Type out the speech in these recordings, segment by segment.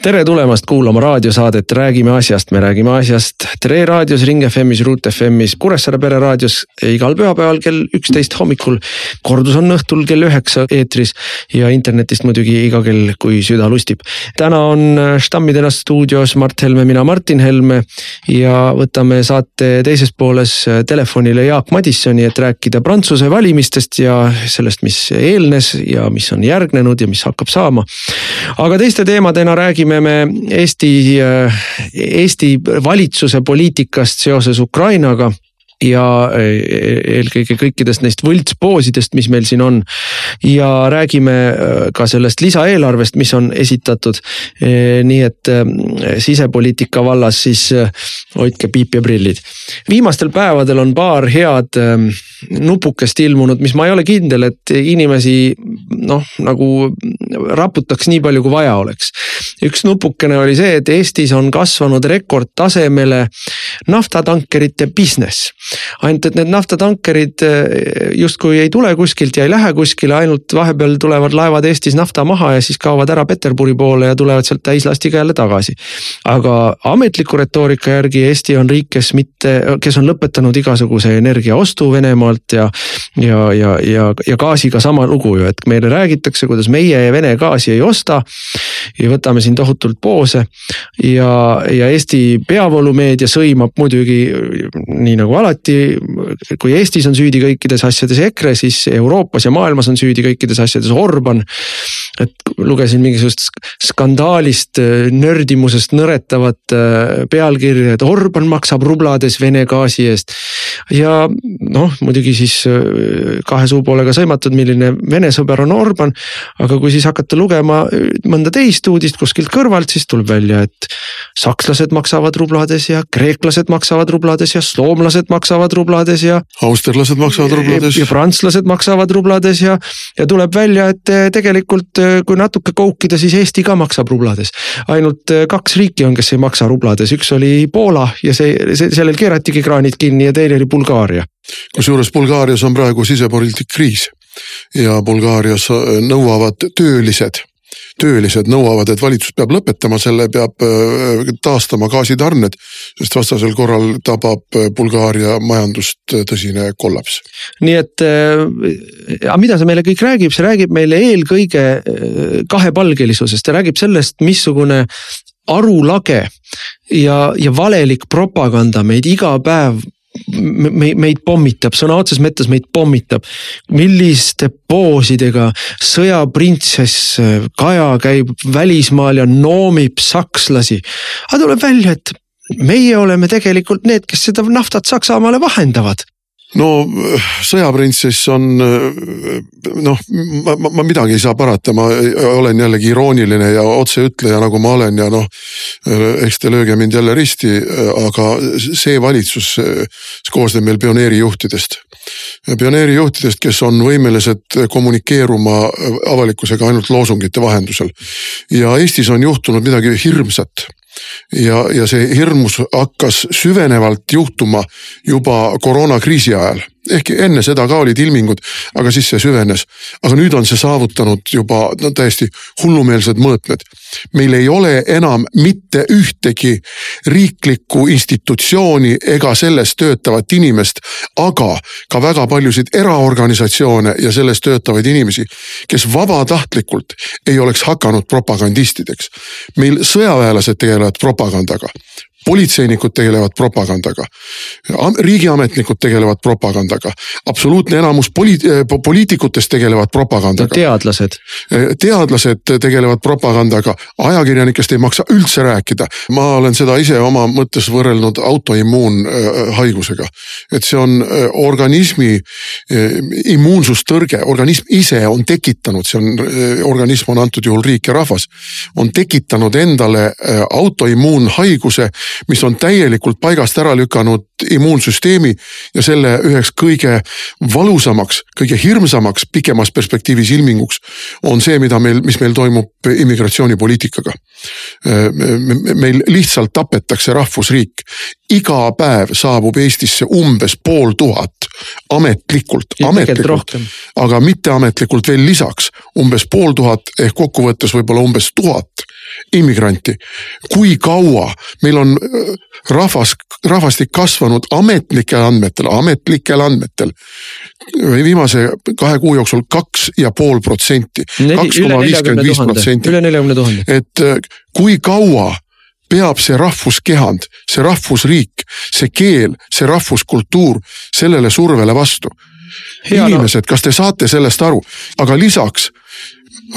tere tulemast kuulama raadiosaadet Räägime asjast, me räägime asjast Tre raadios, Ring FM-is, Ruut FM-is, Kuressaare Pere raadios igal pühapäeval kell üksteist hommikul. kordus on õhtul kell üheksa eetris ja internetist muidugi iga kell, kui süda lustib. täna on Stammidena stuudios Mart Helme, mina Martin Helme ja võtame saate teises pooles telefonile Jaak Madissoni, et rääkida Prantsuse valimistest ja sellest, mis eelnes ja mis on järgnenud ja mis hakkab saama. aga teiste teemadena räägime räägime me Eesti, äh, Eesti valitsuse poliitikast seoses Ukrainaga ja äh, eelkõige kõikidest neist võltspoosidest, mis meil siin on. ja räägime äh, ka sellest lisaeelarvest, mis on esitatud. nii et sisepoliitika vallas siis hoidke piip ja prillid. viimastel päevadel on paar head nupukest ilmunud, mis ma ei ole kindel, et inimesi noh, nagu raputaks nii palju, kui vaja oleks. üks nupukene oli see, et Eestis on kasvanud rekordtasemele naftatankerite business. Ainult, et need naftatankerid eh, justkui ei tule kuskilt ja ei lähe kuskile, ainult vahepeal tulevad laevad Eestis nafta maha ja siis kaovad ära Peterburi poole ja tulevad sealt täislastiga jälle tagasi. aga ametliku retoorika järgi Eesti on riik, kes mitte, kes on lõpetanud igasuguse energia ostu Venemaal Venemaalt ja. ja, ja, ja, ja gaasiga sama lugu ju, et meile räägitakse, kuidas meie Vene gaasi ei osta. Ja võtame siin tohutult poose ja, ja Eesti peavoolumeedia sõimab muidugi nii nagu alati. kui Eestis on süüdi kõikides asjades EKRE, siis Euroopas ja maailmas on süüdi kõikides asjades Orban. Et lugesin mingisugust skandaalist, nördimusest nõretavat äh, pealkirja, et Orban maksab rublades Vene gaasi eest. ja noh, muidugi siis äh, kahe suupoolega sõimatud, milline Vene sõber on Orban. aga kui siis hakata lugema äh, mõnda teist uudist kuskilt kõrvalt, siis tuleb välja, et sakslased maksavad rublades ja kreeklased maksavad rublades ja soomlased maksavad rublades ja. austerlased maksavad rublades. ja prantslased maksavad rublades ja, ja tuleb välja, et äh, tegelikult kui natuke koukida, siis Eesti ka maksab rublades. ainult kaks riiki on, kes ei maksa rublades, üks oli Poola ja see, see, sellel keeratigi kraanid kinni ja teine oli Bulgaaria kusjuures Bulgaarias on praegu sisepoliitik kriis ja Bulgaarias äh, nõuavad töölised töölised nõuavad, et valitsus peab lõpetama selle, peab äh, taastama gaasitarned, sest vastasel korral tabab äh, Bulgaaria majandust tõsine kollaps. nii et aga mida see meile kõik räägib, see räägib meile eelkõige kahepalgelisusest, ta räägib sellest, missugune arulage ja, ja valelik propaganda meid iga päev me, meid pommitab, sõna otseses mõttes meid pommitab. milliste poosidega sõjaprintsess Kaja käib välismaal ja noomib sakslasi. aga tuleb välja, et meie oleme tegelikult need, kes seda naftat Saksamaale vahendavad no sõjaprintsess on noh, ma, ma, ma midagi ei saa parata, ma olen jällegi irooniline ja otseütleja, nagu ma olen ja noh. eks te lööge mind jälle risti, aga see valitsus koosneb meil pioneerijuhtidest. pioneerijuhtidest, kes on võimelised kommunikeeruma avalikkusega ainult loosungite vahendusel. ja Eestis on juhtunud midagi hirmsat ja, ja see hirmus hakkas süvenevalt juhtuma juba koroonakriisi ajal ehkki enne seda ka olid ilmingud, aga siis see süvenes. aga nüüd on see saavutanud juba no, täiesti hullumeelsed mõõtmed. meil ei ole enam mitte ühtegi riiklikku institutsiooni ega selles töötavat inimest, aga ka väga paljusid eraorganisatsioone ja selles töötavaid inimesi, kes vabatahtlikult ei oleks hakanud propagandistideks. meil sõjaväelased tegelevad propagandaga politseinikud tegelevad propagandaga. riigiametnikud tegelevad propagandaga, absoluutne enamus poli-, eh, poliitikutest tegelevad propagandaga. teadlased. Eh, teadlased tegelevad propagandaga, ajakirjanikest ei maksa üldse rääkida. ma olen seda ise oma mõttes võrrelnud autoimmuunhaigusega. et see on eh, organismi immuunsustõrge, organism ise on tekitanud, see on, organism on antud juhul riik ja rahvas. on tekitanud endale autoimmuunhaiguse mis on täielikult paigast ära lükanud immuunsüsteemi ja selle üheks kõige valusamaks, kõige hirmsamaks pikemas perspektiivis ilminguks on see, mida meil, mis meil toimub immigratsioonipoliitikaga. meil lihtsalt tapetakse rahvusriik, iga päev saabub Eestisse umbes pool tuhat ametlikult, ametlikult, aga mitteametlikult veel lisaks umbes pool tuhat ehk kokkuvõttes võib-olla umbes tuhat immigranti. kui kaua meil on äh, rahvas, rahvastik kasvanud ametlikel andmetel, ametlikel andmetel viimase kahe kuu jooksul kaks ja pool protsenti, kaks koma viiskümmend viis protsenti. üle neljakümne tuhande. et äh, kui kaua peab see rahvuskehand, see rahvusriik, see keel, see rahvuskultuur sellele survele vastu. inimesed, kas te saate sellest aru, aga lisaks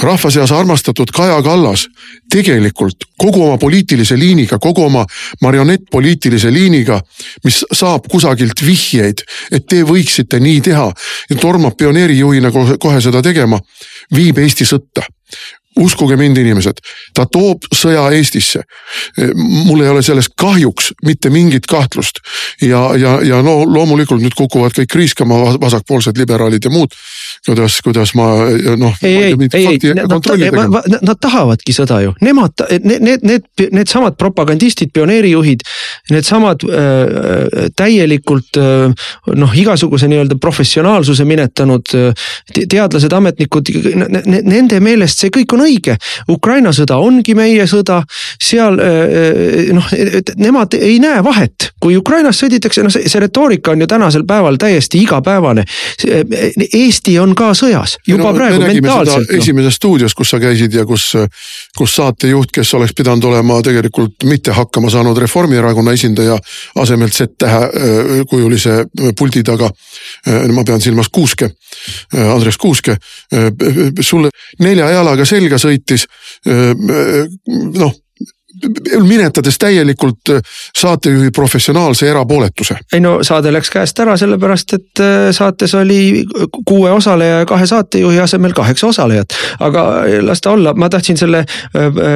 rahva seas armastatud Kaja Kallas tegelikult kogu oma poliitilise liiniga, kogu oma marionettpoliitilise liiniga, mis saab kusagilt vihjeid, et te võiksite nii teha. Ja tormab pioneerijuhina kohe, seda tegema, viib Eesti sõtta uskuge mind, inimesed, ta toob sõja Eestisse. mul ei ole selles kahjuks mitte mingit kahtlust ja, ja, ja no loomulikult nüüd kukuvad kõik riiskama vasakpoolsed liberaalid ja muud kuidas, kuidas ma noh. ei, ei, ei, ei, nad, nad tahavadki sõda ju, nemad, need, need, need, needsamad propagandistid, pioneerijuhid, needsamad äh, täielikult äh, noh, igasuguse nii-öelda professionaalsuse minetanud äh, teadlased, ametnikud, nende meelest see kõik on õige. Ukraina sõda ongi meie sõda, seal äh, äh noh, nemad ei näe vahet, kui Ukrainas sõditakse, noh see, see retoorika on ju tänasel päeval täiesti igapäevane. Eesti on on ka sõjas juba no, praegu mentaalselt. No. esimeses stuudios, kus sa käisid ja kus, kus saatejuht, kes oleks pidanud olema tegelikult mitte hakkama saanud Reformierakonna esindaja asemelt Z-tähe äh, kujulise puldi taga. Ma pean silmas Kuuske, Andres Kuuske, sulle nelja jalaga selga sõitis. noh minetades täielikult saatejuhi professionaalse erapooletuse. ei no saade läks käest ära sellepärast, et saates oli kuue osaleja ja kahe saatejuhi asemel kaheksa osalejat. aga las ta olla, ma tahtsin selle,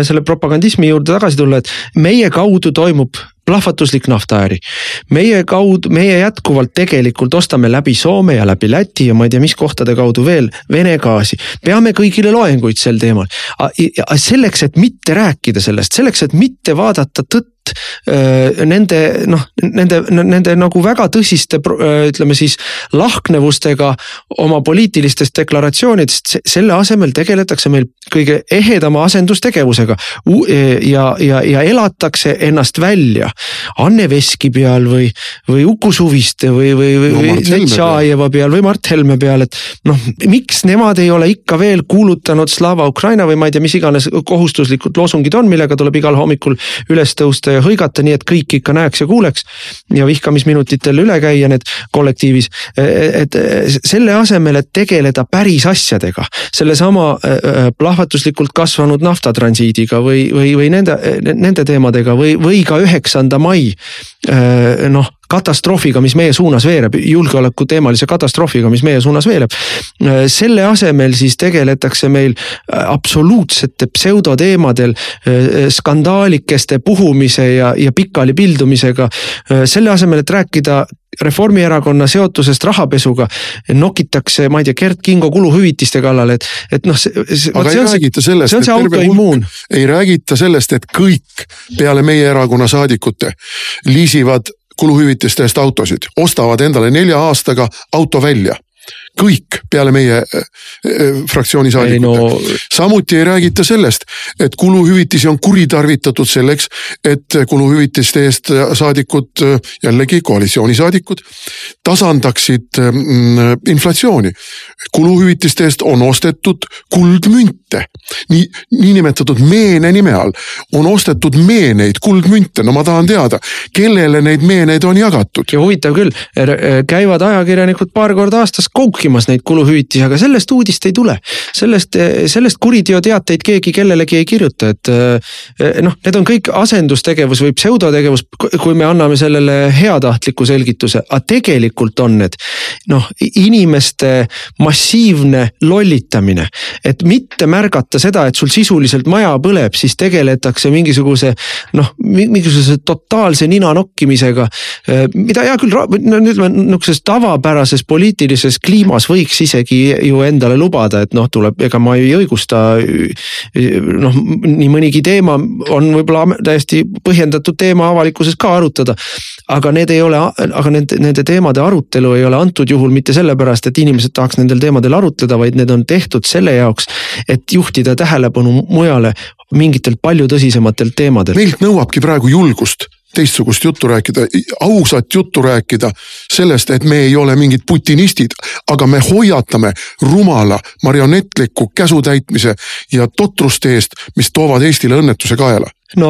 selle propagandismi juurde tagasi tulla, et meie kaudu toimub plahvatuslik naftaäri. meie kaudu, meie jätkuvalt tegelikult ostame läbi Soome ja läbi Läti ja ma ei tea, mis kohtade kaudu veel Vene gaasi. peame kõigile loenguid sel teemal. selleks, et mitte rääkida sellest, selleks, et mitte vaadata tõtt nende noh, nende, nende nagu väga tõsiste ütleme siis lahknevustega oma poliitilistest deklaratsioonidest, selle asemel tegeletakse meil kõige ehedama asendustegevusega. ja, ja, ja elatakse ennast välja Anne Veski peal või, või Uku Suviste või, või, või no, Leit Šaajeva peal või Mart Helme peal, et noh, miks nemad ei ole ikka veel kuulutanud Slava Ukraina või ma ei tea, mis iganes kohustuslikud loosungid on, millega tuleb igal hommikul üles tõusta ja hõigata, nii et kõik ikka näeks ja kuuleks. ja vihkamisminutitel üle käia need kollektiivis, et selle asemel, et tegeleda päris asjadega, sellesama äh, äh, plahvatuslikult kasvanud naftatransiidiga või, või, või nende, nende teemadega või, või ka üheksanda mai äh, noh katastroofiga, mis meie suunas veereb, julgeoleku teemalise katastroofiga, mis meie suunas veereb. Äh, selle asemel siis tegeletakse meil äh, absoluutsete pseudoteemadel skandaalikeste puhumise ja, ja pikali pildumisega. selle asemel, et rääkida Reformierakonna seotusest rahapesuga nokitakse, ma ei tea, Gerd Kingo kuluhüvitiste kallal, et, et noh. aga ei räägita sellest. see on see autoimmuun. ei räägita sellest, et kõik peale meie erakonna saadikute liisivad kuluhüvitiste eest autosid, ostavad endale nelja aastaga auto välja kõik peale meie äh, äh, fraktsiooni saadikute samuti ei räägita sellest, et kuluhüvitisi on kuritarvitatud selleks, et kuluhüvitiste eest saadikud, jällegi koalitsioonisaadikud, tasandaksid mm, inflatsiooni. kuluhüvitiste eest on ostetud kuldmünte, nii, niinimetatud meene nime all on ostetud meeneid, kuldmünte, no ma tahan teada, kellele neid meeneid on jagatud. ja huvitav küll, käivad ajakirjanikud paar korda aastas kauki nokkimas neid kuluhüvitisi, aga sellest uudist ei tule. sellest, sellest kuriteoteateid keegi kellelegi ei kirjuta, et eh, noh, need on kõik asendustegevus või pseudotegevus, kui me anname sellele heatahtliku selgituse, aga tegelikult on need noh, inimeste massiivne lollitamine. et mitte märgata seda, et sul sisuliselt maja põleb, siis tegeletakse mingisuguse noh, mingisuguse totaalse nina nokkimisega. Eh, mida hea küll, no ütleme nihukeses tavapärases poliitilises kliimas võiks isegi ju endale lubada, et noh, tuleb, ega ma ei õigusta. noh, nii mõnigi teema on võib-olla täiesti põhjendatud teema avalikkuses ka arutada. aga need ei ole, aga nende, nende teemade arutelu ei ole antud juhul mitte sellepärast, et inimesed tahaks nendel teemadel arutleda, vaid need on tehtud selle jaoks, et juhtida tähelepanu mujale mingitel palju tõsisematelt teemadel. meilt nõuabki praegu julgust teistsugust juttu rääkida, ausat juttu rääkida sellest, et me ei ole mingid putinistid, aga me hoiatame rumala marionetliku käsutäitmise ja totruste eest, mis toovad Eestile õnnetuse kaela no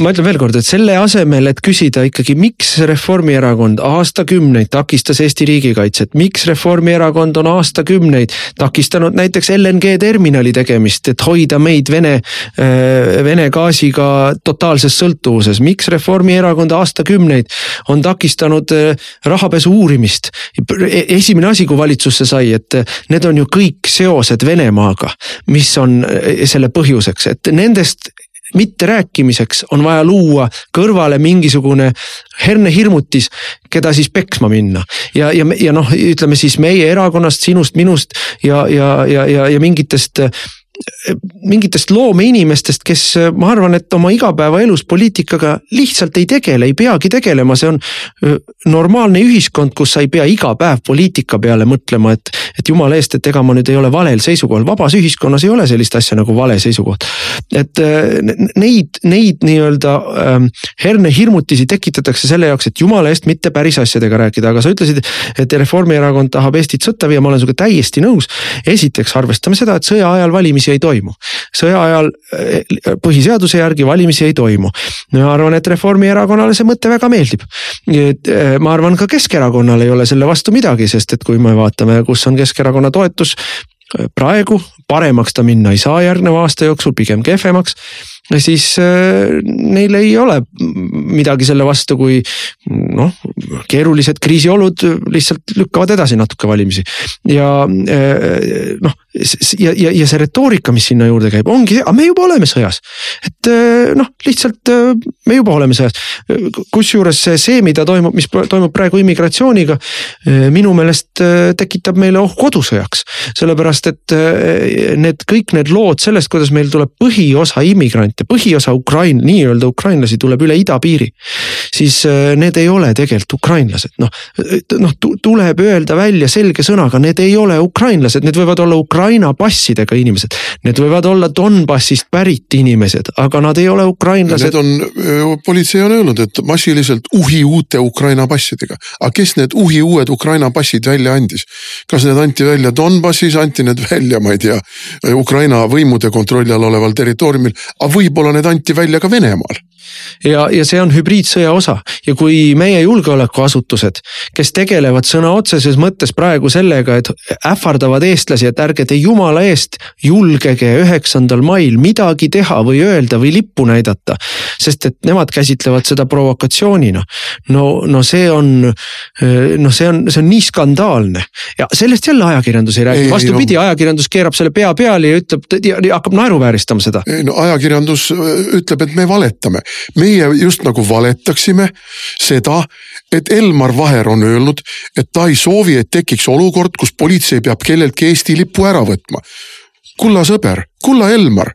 ma ütlen veelkord, et selle asemel, et küsida ikkagi, miks Reformierakond aastakümneid takistas Eesti riigikaitset, miks Reformierakond on aastakümneid takistanud näiteks LNG terminali tegemist, et hoida meid Vene, äh, Vene gaasiga totaalses sõltuvuses, miks Reformierakond aastakümneid on takistanud äh, rahapesu uurimist. esimene asi, kui valitsusse sai, et äh, need on ju kõik seosed Venemaaga, mis on selle põhjuseks, et nendest mitterääkimiseks on vaja luua kõrvale mingisugune hernehirmutis, keda siis peksma minna. ja, ja, ja noh, ütleme siis meie erakonnast, sinust, minust ja, ja, ja, ja, ja mingitest mingitest loomeinimestest, kes ma arvan, et oma igapäevaelus poliitikaga lihtsalt ei tegele, ei peagi tegelema, see on normaalne ühiskond, kus sa ei pea iga päev poliitika peale mõtlema, et, et jumala eest, et ega ma nüüd ei ole valel seisukohal, vabas ühiskonnas ei ole sellist asja nagu vale seisukoht. et neid, neid nii-öelda hernehirmutisi tekitatakse selle jaoks, et jumala eest mitte päris asjadega rääkida, aga sa ütlesid, et Reformierakond tahab Eestit sõtta viia, ma olen sinuga täiesti nõus. esiteks arvestame seda, et sõja ajal valimisi valimisi ei toimu. sõja ajal eh, põhiseaduse järgi valimisi ei toimu. ma arvan, et Reformierakonnale see mõte väga meeldib. Eh, ma arvan, ka Keskerakonnal ei ole selle vastu midagi, sest et kui me vaatame, kus on Keskerakonna toetus praegu, paremaks ta minna ei saa järgneva aasta jooksul, pigem kehvemaks siis neil ei ole midagi selle vastu, kui noh, keerulised kriisiolud lihtsalt lükkavad edasi natuke valimisi. ja noh, ja, ja, ja see retoorika, mis sinna juurde käib, ongi, aga me juba oleme sõjas. et eh, noh, lihtsalt me juba oleme sõjas. kusjuures see, mida toimub, mis toimub praegu immigratsiooniga, minu meelest tekitab meile ohu kodusõjaks. sellepärast, et need kõik need lood sellest, kuidas meil tuleb põhiosa immigrante, põhiosa Ukrain-, nii-öelda ukrainlasi tuleb üle idapiiri. Siis need ei ole tegelikult ukrainlased, noh, noh tuleb öelda välja selge sõnaga, need ei ole ukrainlased, need võivad olla Ukraina passidega inimesed. Need võivad olla Donbassist pärit inimesed, aga nad ei ole ukrainlased. Need on, politsei on öelnud, et massiliselt uhi uute Ukraina passidega. aga kes need uhi uued Ukraina passid välja andis? kas need anti välja Donbassis, anti need välja, ma ei tea, Ukraina võimude kontrolli all oleval territooriumil, aga võib-olla need anti välja ka Venemaal ja, ja see on hübriidsõja osa ja kui meie julgeolekuasutused, kes tegelevad sõna otseses mõttes praegu sellega, et ähvardavad eestlasi, et ärge te jumala eest julgege üheksandal mail midagi teha või öelda või lippu näidata. sest et nemad käsitlevad seda provokatsioonina. no, no see on, noh, see on, see on nii skandaalne ja sellest jälle ajakirjandus ei räägi, vastupidi no., ajakirjandus keerab selle pea peale ja ütleb hakkab naeruvääristama seda. ei no ajakirjandus ütleb, et me valetame meie just nagu valetaksime seda, et Elmar Vaher on öelnud, et ta ei soovi, et tekiks olukord, kus politsei peab kelleltki Eesti lipu ära võtma. kulla sõber, kulla Elmar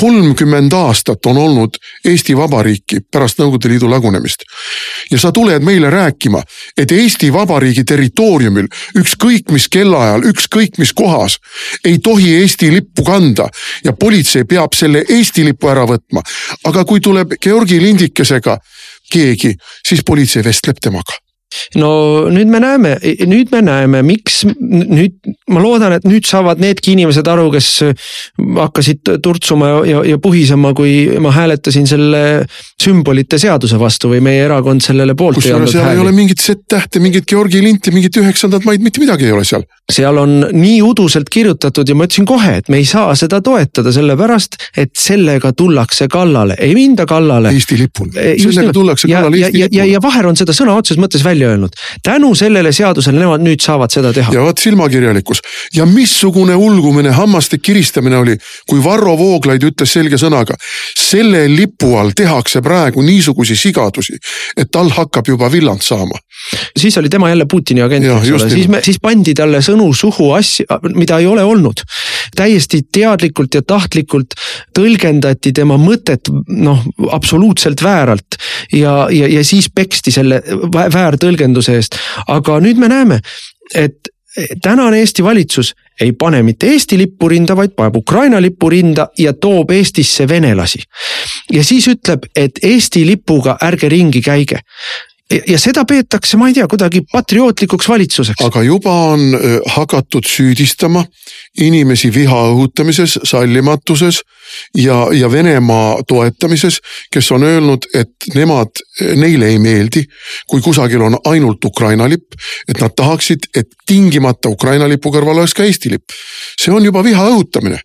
kolmkümmend aastat on olnud Eesti Vabariiki pärast Nõukogude Liidu lagunemist. ja sa tuled meile rääkima, et Eesti Vabariigi territooriumil ükskõik mis kellaajal, ükskõik mis kohas ei tohi Eesti lippu kanda ja politsei peab selle Eesti lipu ära võtma. aga kui tuleb Georgi lindikesega keegi, siis politsei vestleb temaga no nüüd me näeme, nüüd me näeme, miks nüüd ma loodan, et nüüd saavad needki inimesed aru, kes hakkasid turtsuma ja, ja puhisema, kui ma hääletasin selle sümbolite seaduse vastu või meie erakond sellele poolt. kusjuures seal hääli. ei ole mingit Z-tähte, mingit Georgi linti, mingit üheksandat maid, mitte midagi ei ole seal. seal on nii uduselt kirjutatud ja ma ütlesin kohe, et me ei saa seda toetada, sellepärast et sellega tullakse kallale, ei minda kallale. Eesti lipul, sellega tullakse ja, kallale Eesti lipul. ja, ja, ja Vaher on seda sõna otseses mõttes välja öelnud. tänu sellele seadusele nemad nüüd saavad seda teha. ja vot silmakirjalikkus ja missugune ulgumine, hammaste kiristamine oli, kui Varro Vooglaid ütles selge sõnaga. selle lipu all tehakse praegu niisugusi sigadusi, et tal hakkab juba villand saama siis oli tema jälle Putini agent, eks ole, siis me, siis pandi talle sõnu suhu asju, mida ei ole olnud. Täiesti teadlikult ja tahtlikult tõlgendati tema mõtet noh, absoluutselt vääralt ja, ja, ja siis peksti selle väärtõlgenduse eest. aga nüüd me näeme, et tänane Eesti valitsus ei pane mitte Eesti lippu rinda, vaid paneb Ukraina lippu rinda ja toob Eestisse venelasi. ja siis ütleb, et Eesti lipuga ärge ringi käige ja seda peetakse, ma ei tea, kuidagi patriootlikuks valitsuseks. aga juba on hakatud süüdistama inimesi viha õhutamises, sallimatuses ja, ja Venemaa toetamises, kes on öelnud, et nemad, neile ei meeldi, kui kusagil on ainult Ukraina lipp, et nad tahaksid, et tingimata Ukraina lipu kõrval oleks ka Eesti lipp. see on juba viha õhutamine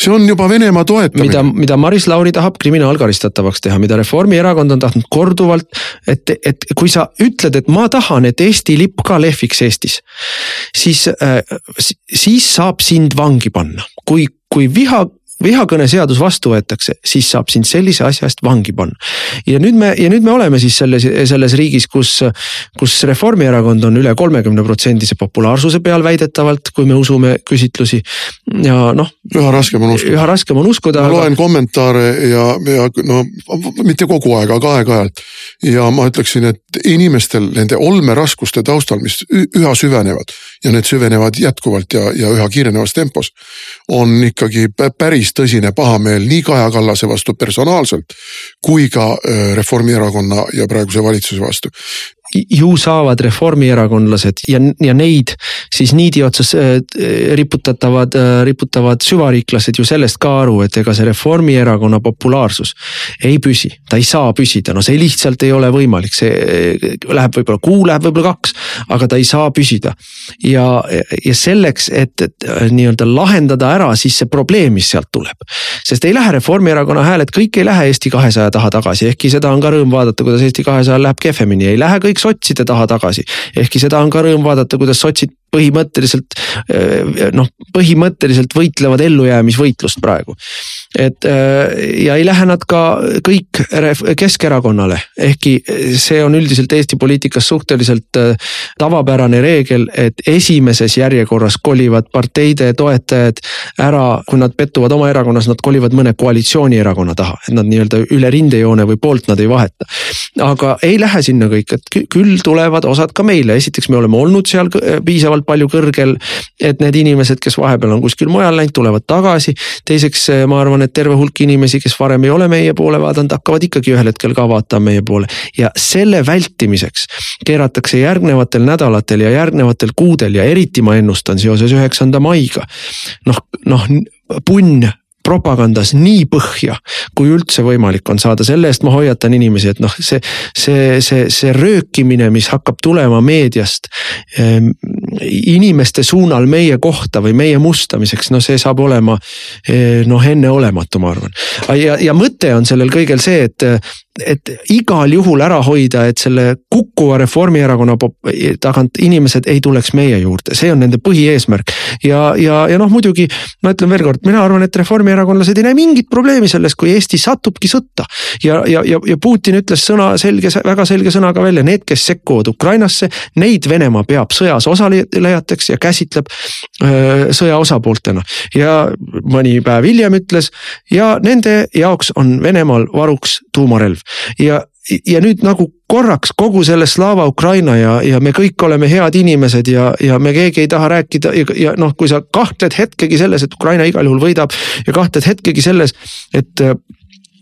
see on juba Venemaa toetamine. mida, mida Maris Lauri tahab kriminaalkaristatavaks teha, mida Reformierakond on tahtnud korduvalt. et, et kui sa ütled, et ma tahan, et Eesti lipp ka lehviks Eestis, siis äh,, siis saab sind vangi panna, kui, kui viha vihakõneseadus vastu võetakse, siis saab sind sellise asja eest vangi panna. ja nüüd me, ja nüüd me oleme siis selles, selles riigis, kus, kus Reformierakond on üle kolmekümne protsendise populaarsuse peal väidetavalt, kui me usume küsitlusi. ja noh. üha raskem on uskuda. üha raskem on uskuda. ma aga... loen kommentaare ja, ja no mitte kogu aeg, aga aeg-ajalt. ja ma ütleksin, et inimestel nende olmeraskuste taustal, mis üha süvenevad ja need süvenevad jätkuvalt ja, ja üha kiirenevas tempos. on ikkagi päris tõsine pahameel nii Kaja Kallase vastu personaalselt kui ka Reformierakonna ja praeguse valitsuse vastu ju saavad reformierakondlased ja, ja neid siis niidi otsas äh, riputatavad, äh, riputavad süvariiklased ju sellest ka aru, et ega see Reformierakonna populaarsus ei püsi, ta ei saa püsida, no see lihtsalt ei ole võimalik, see äh, läheb võib-olla kuu, läheb võib-olla kaks, aga ta ei saa püsida. ja, ja selleks, et, et nii-öelda lahendada ära siis see probleem, mis sealt tuleb. sest ei lähe Reformierakonna hääled, kõik ei lähe Eesti kahesaja taha tagasi, ehkki seda on ka rõõm vaadata, kuidas Eesti kahesajal läheb kehvemini, ei lähe kõik sotside taha tagasi. ehkki seda on ka rõõm vaadata, kuidas sotsid põhimõtteliselt noh, põhimõtteliselt võitlevad ellujäämisvõitlust praegu. et ja ei lähe nad ka kõik Keskerakonnale, ehkki see on üldiselt Eesti poliitikas suhteliselt tavapärane reegel, et esimeses järjekorras kolivad parteide toetajad ära, kui nad pettuvad oma erakonnas, nad kolivad mõne koalitsioonierakonna taha, et nad nii-öelda üle rindejoone või poolt nad ei vaheta. aga ei lähe sinna kõik, et küll tulevad osad ka meile, esiteks me oleme olnud seal piisavalt piisavalt palju kõrgel. et need inimesed, kes vahepeal on kuskil mujal läinud, tulevad tagasi. teiseks eh, ma arvan, et terve hulk inimesi, kes varem ei ole meie poole vaadanud, hakkavad ikkagi ühel hetkel ka vaatama meie poole. ja selle vältimiseks keeratakse järgnevatel nädalatel ja järgnevatel kuudel ja eriti ma ennustan seoses üheksanda maiga. noh, noh punn propagandas nii põhja, kui üldse võimalik on saada, selle eest ma hoiatan inimesi, et noh, see, see, see, see röökimine, mis hakkab tulema meediast ähm, inimeste suunal meie kohta või meie mustamiseks, no see saab olema äh, noh, enneolematu, ma arvan. ja, ja mõte on sellel kõigel see, et et igal juhul ära hoida, et selle kukkuva Reformierakonna tagant inimesed ei tuleks meie juurde, see on nende põhieesmärk. ja, ja, ja noh, muidugi ma ütlen veelkord, mina arvan, et reformierakondlased ei näe mingit probleemi selles, kui Eesti satubki sõtta. ja, ja, ja, ja Putin ütles sõna selge, väga selge sõnaga välja, need, kes sekkuvad Ukrainasse, neid Venemaa peab sõjas osalejateks ja käsitleb öö, sõja osapooltena. ja mõni päev hiljem ütles ja nende jaoks on Venemaal varuks tuumarelv. Ja, ja nüüd nagu korraks kogu selle Slava Ukraina ja, ja me kõik oleme head inimesed ja, ja me keegi ei taha rääkida ja, ja noh, kui sa kahtled hetkegi selles, et Ukraina igal juhul võidab ja kahtled hetkegi selles, et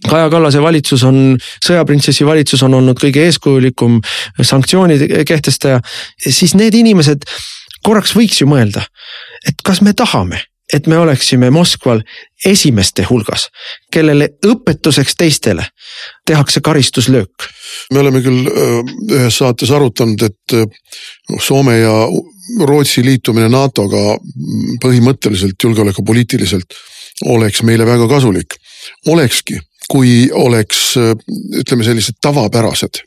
Kaja Kallase valitsus on, sõjaprintsessi valitsus on olnud kõige eeskujulikum sanktsioonide kehtestaja, siis need inimesed korraks võiks ju mõelda, et kas me tahame et me oleksime Moskval esimeste hulgas, kellele õpetuseks teistele tehakse karistuslöök. me oleme küll ühes saates arutanud, et Soome ja Rootsi liitumine NATO-ga põhimõtteliselt julgeolekupoliitiliselt oleks meile väga kasulik. olekski, kui oleks ütleme sellised tavapärased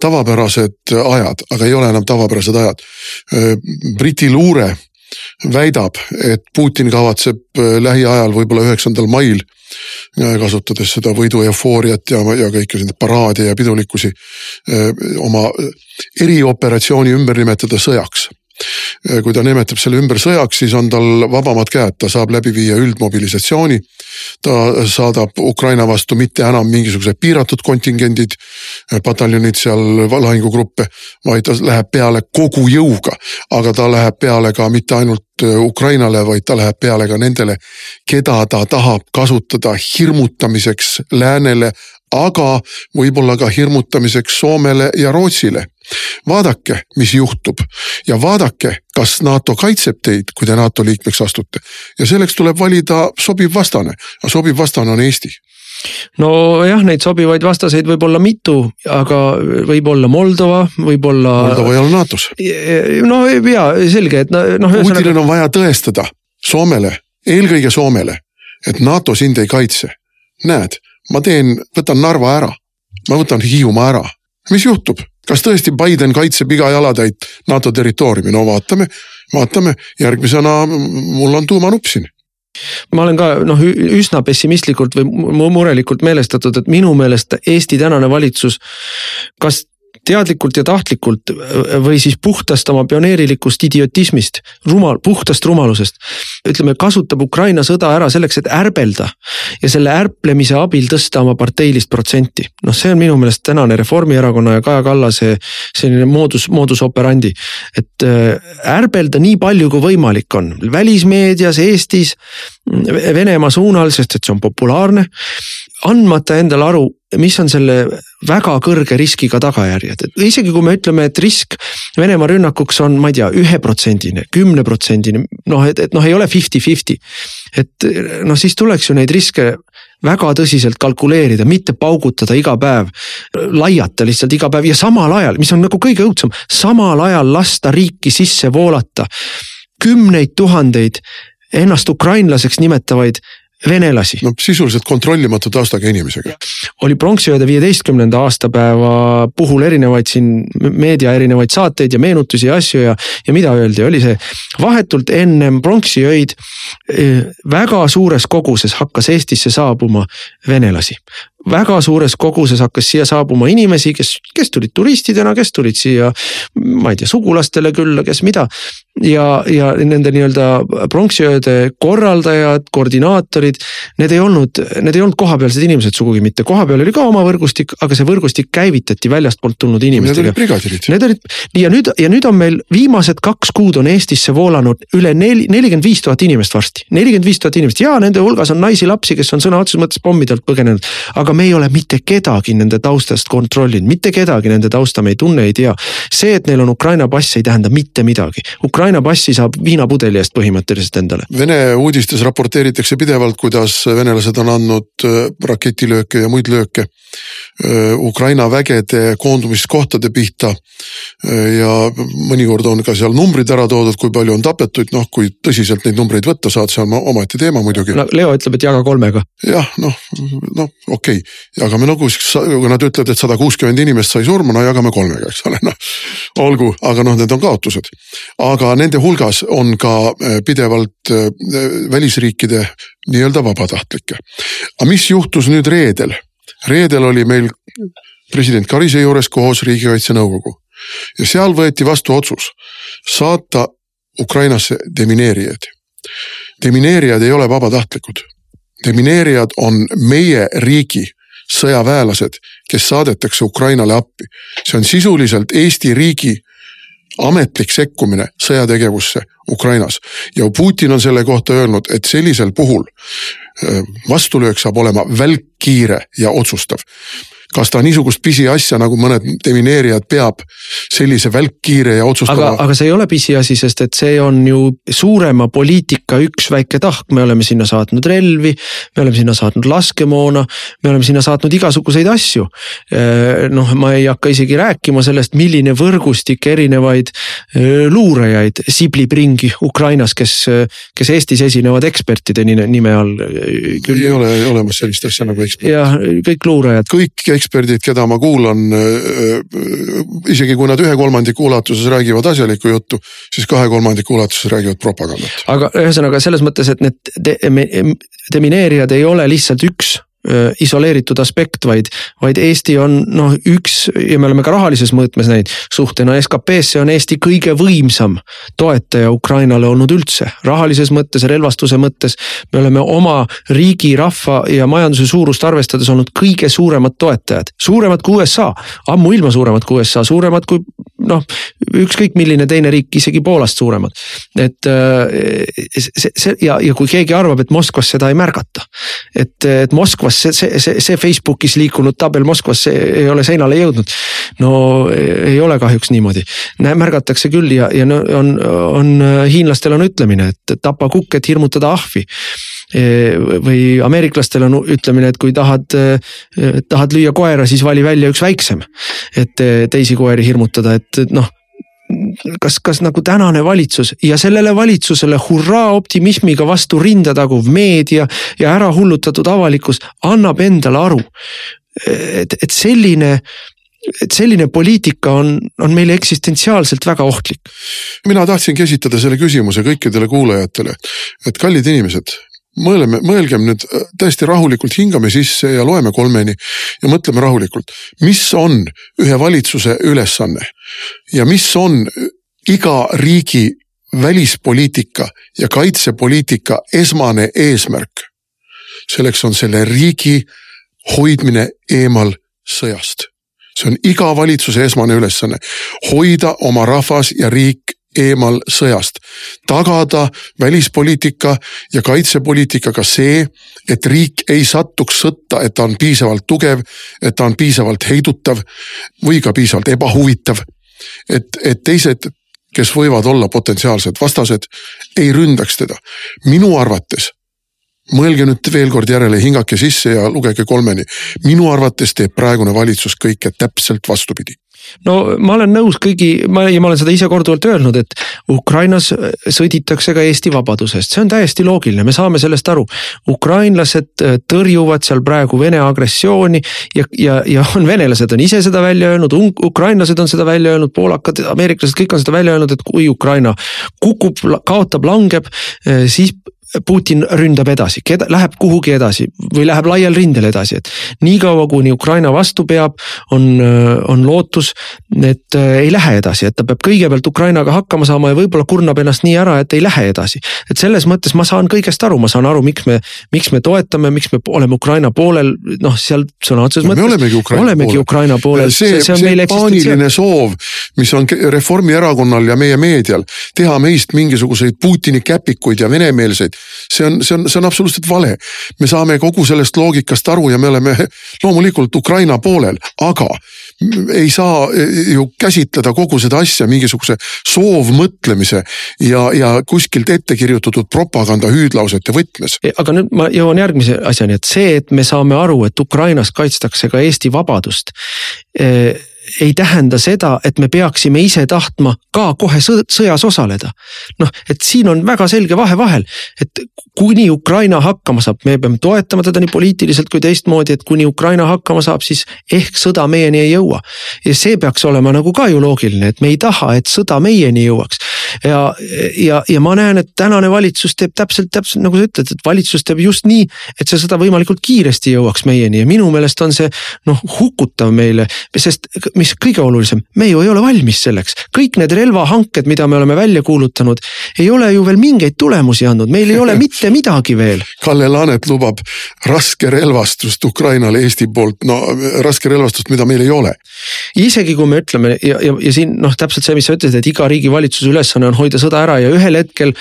tavapärased ajad, aga ei ole enam tavapärased ajad. Briti luure väidab, et Putin kavatseb lähiajal, võib-olla üheksandal mail, kasutades seda võidu eufooriat ja, ja kõiki neid paraade ja pidulikkusi, oma erioperatsiooni ümber nimetada sõjaks kui ta nimetab selle ümber sõjaks, siis on tal vabamad käed, ta saab läbi viia üldmobilisatsiooni. ta saadab Ukraina vastu mitte enam mingisugused piiratud kontingendid, pataljonid seal lahingugruppe, vaid ta läheb peale kogu jõuga. aga ta läheb peale ka mitte ainult Ukrainale, vaid ta läheb peale ka nendele, keda ta tahab kasutada hirmutamiseks läänele, aga võib-olla ka hirmutamiseks Soomele ja Rootsile vaadake, mis juhtub ja vaadake, kas NATO kaitseb teid, kui te NATO liikmeks astute ja selleks tuleb valida sobiv vastane, sobiv vastane on Eesti nojah, neid sobivaid vastaseid võib olla mitu, aga võib olla Moldova, võib olla. Moldova ei ole NATO-s. no ja selge, et noh. Putinil on vaja tõestada Soomele, eelkõige Soomele, et NATO sind ei kaitse. näed, ma teen, võtan Narva ära, ma võtan Hiiumaa ära, mis juhtub? kas tõesti Biden kaitseb iga jalatäit NATO territooriumi, no vaatame, vaatame, järgmisena mul on tuumanupp siin ma olen ka noh, üsna pessimistlikult või murelikult meelestatud, et minu meelest Eesti tänane valitsus. kas teadlikult ja tahtlikult või siis puhtast oma pioneerilikust idiotismist, rumal, puhtast rumalusest. ütleme, kasutab Ukraina sõda ära selleks, et ärbelda ja selle ärplemise abil tõsta oma parteilist protsenti. noh, see on minu meelest tänane Reformierakonna ja Kaja Kallase selline moodus, moodus operandi. et äh, ärbelda nii palju kui võimalik on välismeedias, Eestis, Venemaa suunal, sest et see on populaarne. andmata endale aru mis on selle väga kõrge riskiga tagajärjed, et isegi kui me ütleme, et risk Venemaa rünnakuks on, ma ei tea, üheprotsendine, kümneprotsendine, noh, et, et noh, ei ole fifty-fifty. et noh, siis tuleks ju neid riske väga tõsiselt kalkuleerida, mitte paugutada iga päev, laiata lihtsalt iga päev ja samal ajal, mis on nagu kõige õudsem, samal ajal lasta riiki sisse voolata kümneid tuhandeid ennast ukrainlaseks nimetavaid venelasi. no sisuliselt kontrollimatu taustaga inimesega. oli pronksiööde viieteistkümnenda aastapäeva puhul erinevaid siin meedia erinevaid saateid ja meenutusi ja asju ja, ja mida öeldi, oli see vahetult ennem pronksiöid eh, väga suures koguses hakkas Eestisse saabuma venelasi väga suures koguses hakkas siia saabuma inimesi, kes, kes tulid turistidena, kes tulid siia, ma ei tea, sugulastele külla, kes mida. ja, ja nende nii-öelda pronksiööde korraldajad, koordinaatorid, need ei olnud, need ei olnud kohapealsed inimesed sugugi mitte, kohapeal oli ka oma võrgustik, aga see võrgustik käivitati väljastpoolt tulnud inimestega. Need olid brigadirid. Need olid ja nüüd ja nüüd on meil viimased kaks kuud on Eestisse voolanud üle neli, nelikümmend viis tuhat inimest varsti, nelikümmend viis tuhat inimest ja nende hulgas on naisi-lapsi, kes on sõna otseses mõttes pommide alt põgenenud, aga me ei ole mitte kedagi nende taustast kontrollinud, mitte kedagi nende tausta me ei tunne, ei tea. see, et neil on Ukraina pass, ei tähenda mitte midagi. Ukraina passi saab viinapudeli eest põhimõtteliselt endale. Vene uudistes raporteeritakse pidevalt, kuidas venelased on andnud äh, raketilööke ja muid lööke äh, Ukraina vägede koondumiskohtade pihta. Äh, ja mõnikord on ka seal numbrid ära toodud, kui palju on tapetuid, noh, kui tõsiselt neid numbreid võtta saad, see on omaette teema muidugi. no Leo ütleb, et jaga kolmega. jah, noh, noh okei okay jagame nagu, kui nad ütlevad, et sada kuuskümmend inimest sai surma, no jagame kolmega, eks ole, noh. olgu, aga noh, need on kaotused. aga nende hulgas on ka äh, pidevalt äh, välisriikide nii-öelda vabatahtlikke. aga mis juhtus nüüd reedel? reedel oli meil president Karise juures koos Riigikaitse Nõukogu ja seal võeti vastu otsus saata Ukrainasse demineerijaid. demineerijad ei ole vabatahtlikud demineerijad on meie riigi sõjaväelased, kes saadetakse Ukrainale appi. see on sisuliselt Eesti riigi ametlik sekkumine sõjategevusse Ukrainas ja Putin on selle kohta öelnud, et sellisel puhul vastulöök saab olema välkkiire ja otsustav kas ta niisugust pisiasja nagu mõned demineerijad peab sellise välkkiire ja otsustava. aga, aga see ei ole pisiasi, sest et see on ju suurema poliitika üks väike tahk, me oleme sinna saatnud relvi. me oleme sinna saatnud laskemoona, me oleme sinna saatnud igasuguseid asju. noh, ma ei hakka isegi rääkima sellest, milline võrgustik erinevaid luurajaid siblib ringi Ukrainas, kes, kes Eestis esinevad ekspertide nime all. ei ole olemas sellist asja nagu ekspert. jah, kõik luurajad. kõik eksperdid, keda ma kuulan, äh, äh, isegi kui nad ühe kolmandiku ulatuses räägivad asjalikku juttu, siis kahe kolmandiku ulatuses räägivad propagandat. aga ühesõnaga selles mõttes, et need de demineerijad ei ole lihtsalt üks isoleeritud aspekt, vaid, vaid Eesti on noh, üks ja me oleme ka rahalises mõõtmes näinud, suhtena SKP-sse on Eesti kõige võimsam toetaja Ukrainale olnud üldse. rahalises mõttes, relvastuse mõttes. Me oleme oma riigi, rahva ja majanduse suurust arvestades olnud kõige suuremad toetajad, suuremad kui USA, ammuilma suuremad kui USA, suuremad kui noh, ükskõik milline teine riik, isegi Poolast suuremad. et äh, see, see ja, ja kui keegi arvab, et Moskvas seda ei märgata, et, et Moskvas see, see, see, see Facebookis liikunud tabel Moskvas ei ole seinale jõudnud. no ei ole kahjuks niimoodi, märgatakse küll ja, ja on, on hiinlastel on ütlemine, et tapa kukk, et hirmutada ahvi või ameeriklastel on ütlemine, et kui tahad, tahad lüüa koera, siis vali välja üks väiksem. et teisi koeri hirmutada, et noh kas, kas nagu tänane valitsus ja sellele valitsusele hurraa optimismiga vastu rinda taguv meedia ja ära hullutatud avalikkus annab endale aru. et, et selline et selline poliitika on, on meile eksistentsiaalselt väga ohtlik. mina tahtsingi esitada selle küsimuse kõikidele kuulajatele, et kallid inimesed, mõeleme, mõelgem nüüd äh, täiesti rahulikult, hingame sisse ja loeme kolmeni ja mõtleme rahulikult, mis on ühe valitsuse ülesanne ja mis on iga riigi välispoliitika ja kaitsepoliitika esmane eesmärk. selleks on selle riigi hoidmine eemal sõjast. see on iga valitsuse esmane ülesanne, hoida oma rahvas ja riik eemal sõjast. tagada välispoliitika ja kaitsepoliitikaga see, et riik ei satuks sõtta, et ta on piisavalt tugev, et ta on piisavalt heidutav või ka piisavalt ebahuvitav. et, et teised, kes võivad olla potentsiaalsed vastased, ei ründaks teda. minu arvates mõelge nüüd veel kord järele, hingake sisse ja lugege kolmeni. minu arvates teeb praegune valitsus kõike täpselt vastupidi no ma olen nõus kõigi, ma ja ma olen seda ise korduvalt öelnud, et Ukrainas äh, sõditakse ka Eesti vabaduse eest, see on täiesti loogiline, me saame sellest aru. ukrainlased äh, tõrjuvad seal praegu Vene agressiooni ja, ja, ja on venelased on ise seda välja öelnud, ukrainlased on seda välja öelnud, poolakad, ameeriklased, kõik on seda välja öelnud, et kui Ukraina kukub, kaotab, langeb, äh, siis Putin ründab edasi, keda, läheb kuhugi edasi või läheb laial rindel edasi, et niikaua kuni Ukraina vastu peab, on, on lootus, et äh, ei lähe edasi, et ta peab kõigepealt Ukrainaga hakkama saama ja võib-olla kurnab ennast nii ära, et ei lähe edasi. et selles mõttes ma saan kõigest aru, ma saan aru, miks me, miks me toetame, miks me oleme Ukraina poolel, noh, seal sõna otseses mõttes. me olemegi Ukraina olemegi poolel, Ukraina poolel. see, see, see, see paaniline soov, mis on Reformierakonnal ja meie meedial, teha meist mingisuguseid Putini käpikuid ja venemeelseid see on, see on, see on absoluutselt vale. me saame kogu sellest loogikast aru ja me oleme loomulikult Ukraina poolel, aga ei saa ju käsitleda kogu seda asja mingisuguse soovmõtlemise ja, ja kuskilt ette kirjutatud propaganda hüüdlausete võtmes. E, aga nüüd ma jõuan järgmise asjani, et see, et me saame aru, et Ukrainas kaitstakse ka Eesti vabadust eh, ei tähenda seda, et me peaksime ise tahtma ka kohe sõjas osaleda. noh, et siin on väga selge vahe vahel, et kuni Ukraina hakkama saab, me peame toetama teda nii poliitiliselt kui teistmoodi, et kuni Ukraina hakkama saab, siis ehk sõda meieni ei jõua. ja see peaks olema nagu ka ju loogiline, et me ei taha, et sõda meieni jõuaks. Ja, ja, ja ma näen, et tänane valitsus teeb täpselt, täpselt nagu sa ütled, et valitsus teeb just nii, et see sõda võimalikult kiiresti jõuaks meieni ja minu meelest on see noh hukutav meile, sest mis kõige olulisem, me ju ei ole valmis selleks. kõik need relvahanked, mida me oleme välja kuulutanud, ei ole ju veel mingeid tulemusi andnud, meil ei ole mitte midagi veel. Kalle Laanet lubab raskerelvastust Ukrainale Eesti poolt, no raskerelvastust, mida meil ei ole. isegi kui me ütleme ja, ja, ja siin noh, täpselt see, mis sa ütlesid, et iga riigi valitsuse ülesanne on hoida sõda ära ja ühel hetkel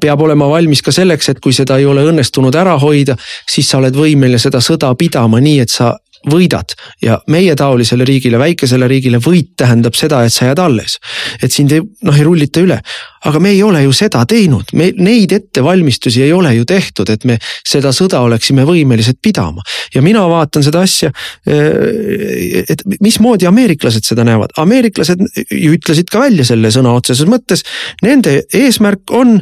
peab olema valmis ka selleks, et kui seda ei ole õnnestunud ära hoida, siis sa oled võimeline seda sõda pidama nii, et sa võidad ja meietaolisele riigile, väikesele riigile võit tähendab seda, et sa jääd alles. et sind ei, noh ei rullita üle, aga me ei ole ju seda teinud, me neid ettevalmistusi ei ole ju tehtud, et me seda sõda oleksime võimelised pidama. ja mina vaatan seda asja, eh, et mismoodi ameeriklased seda näevad, ameeriklased ju ütlesid ka välja selle sõna otseses mõttes. Nende eesmärk on,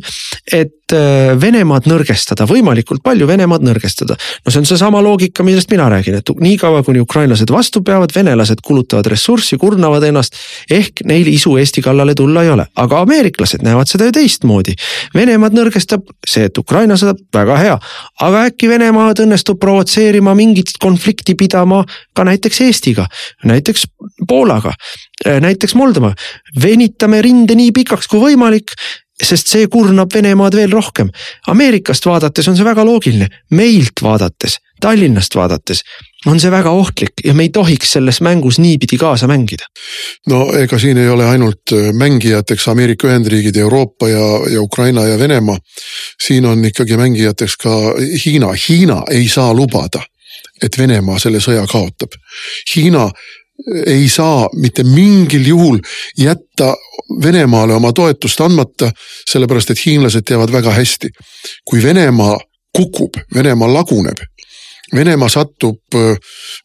et eh, Venemaad nõrgestada, võimalikult palju Venemaad nõrgestada. no see on seesama loogika, millest mina räägin, et niikaua kuni ukrainlased vastu peavad, venelased kulutavad ressurssi, kurnavad ennast. ehk neil isu Eesti kallale tulla ei ole, aga ameeriklased näevad seda ju teistmoodi. Venemaad nõrgestab see, et Ukraina sõda, väga hea, aga äkki Venemaad õnnestub provotseerima mingit konflikti pidama ka näiteks Eestiga, näiteks Poolaga, näiteks Moldova. venitame rinde nii pikaks kui võimalik sest see kurnab Venemaad veel rohkem. Ameerikast vaadates on see väga loogiline, meilt vaadates, Tallinnast vaadates on see väga ohtlik ja me ei tohiks selles mängus niipidi kaasa mängida. no ega siin ei ole ainult äh, mängijateks Ameerika Ühendriigid, Euroopa ja, ja Ukraina ja Venemaa. siin on ikkagi mängijateks ka Hiina, Hiina ei saa lubada, et Venemaa selle sõja kaotab. Hiina ei saa mitte mingil juhul jätta Venemaale oma toetust andmata, sellepärast et hiinlased teavad väga hästi. kui Venemaa kukub, Venemaa laguneb, Venemaa satub äh,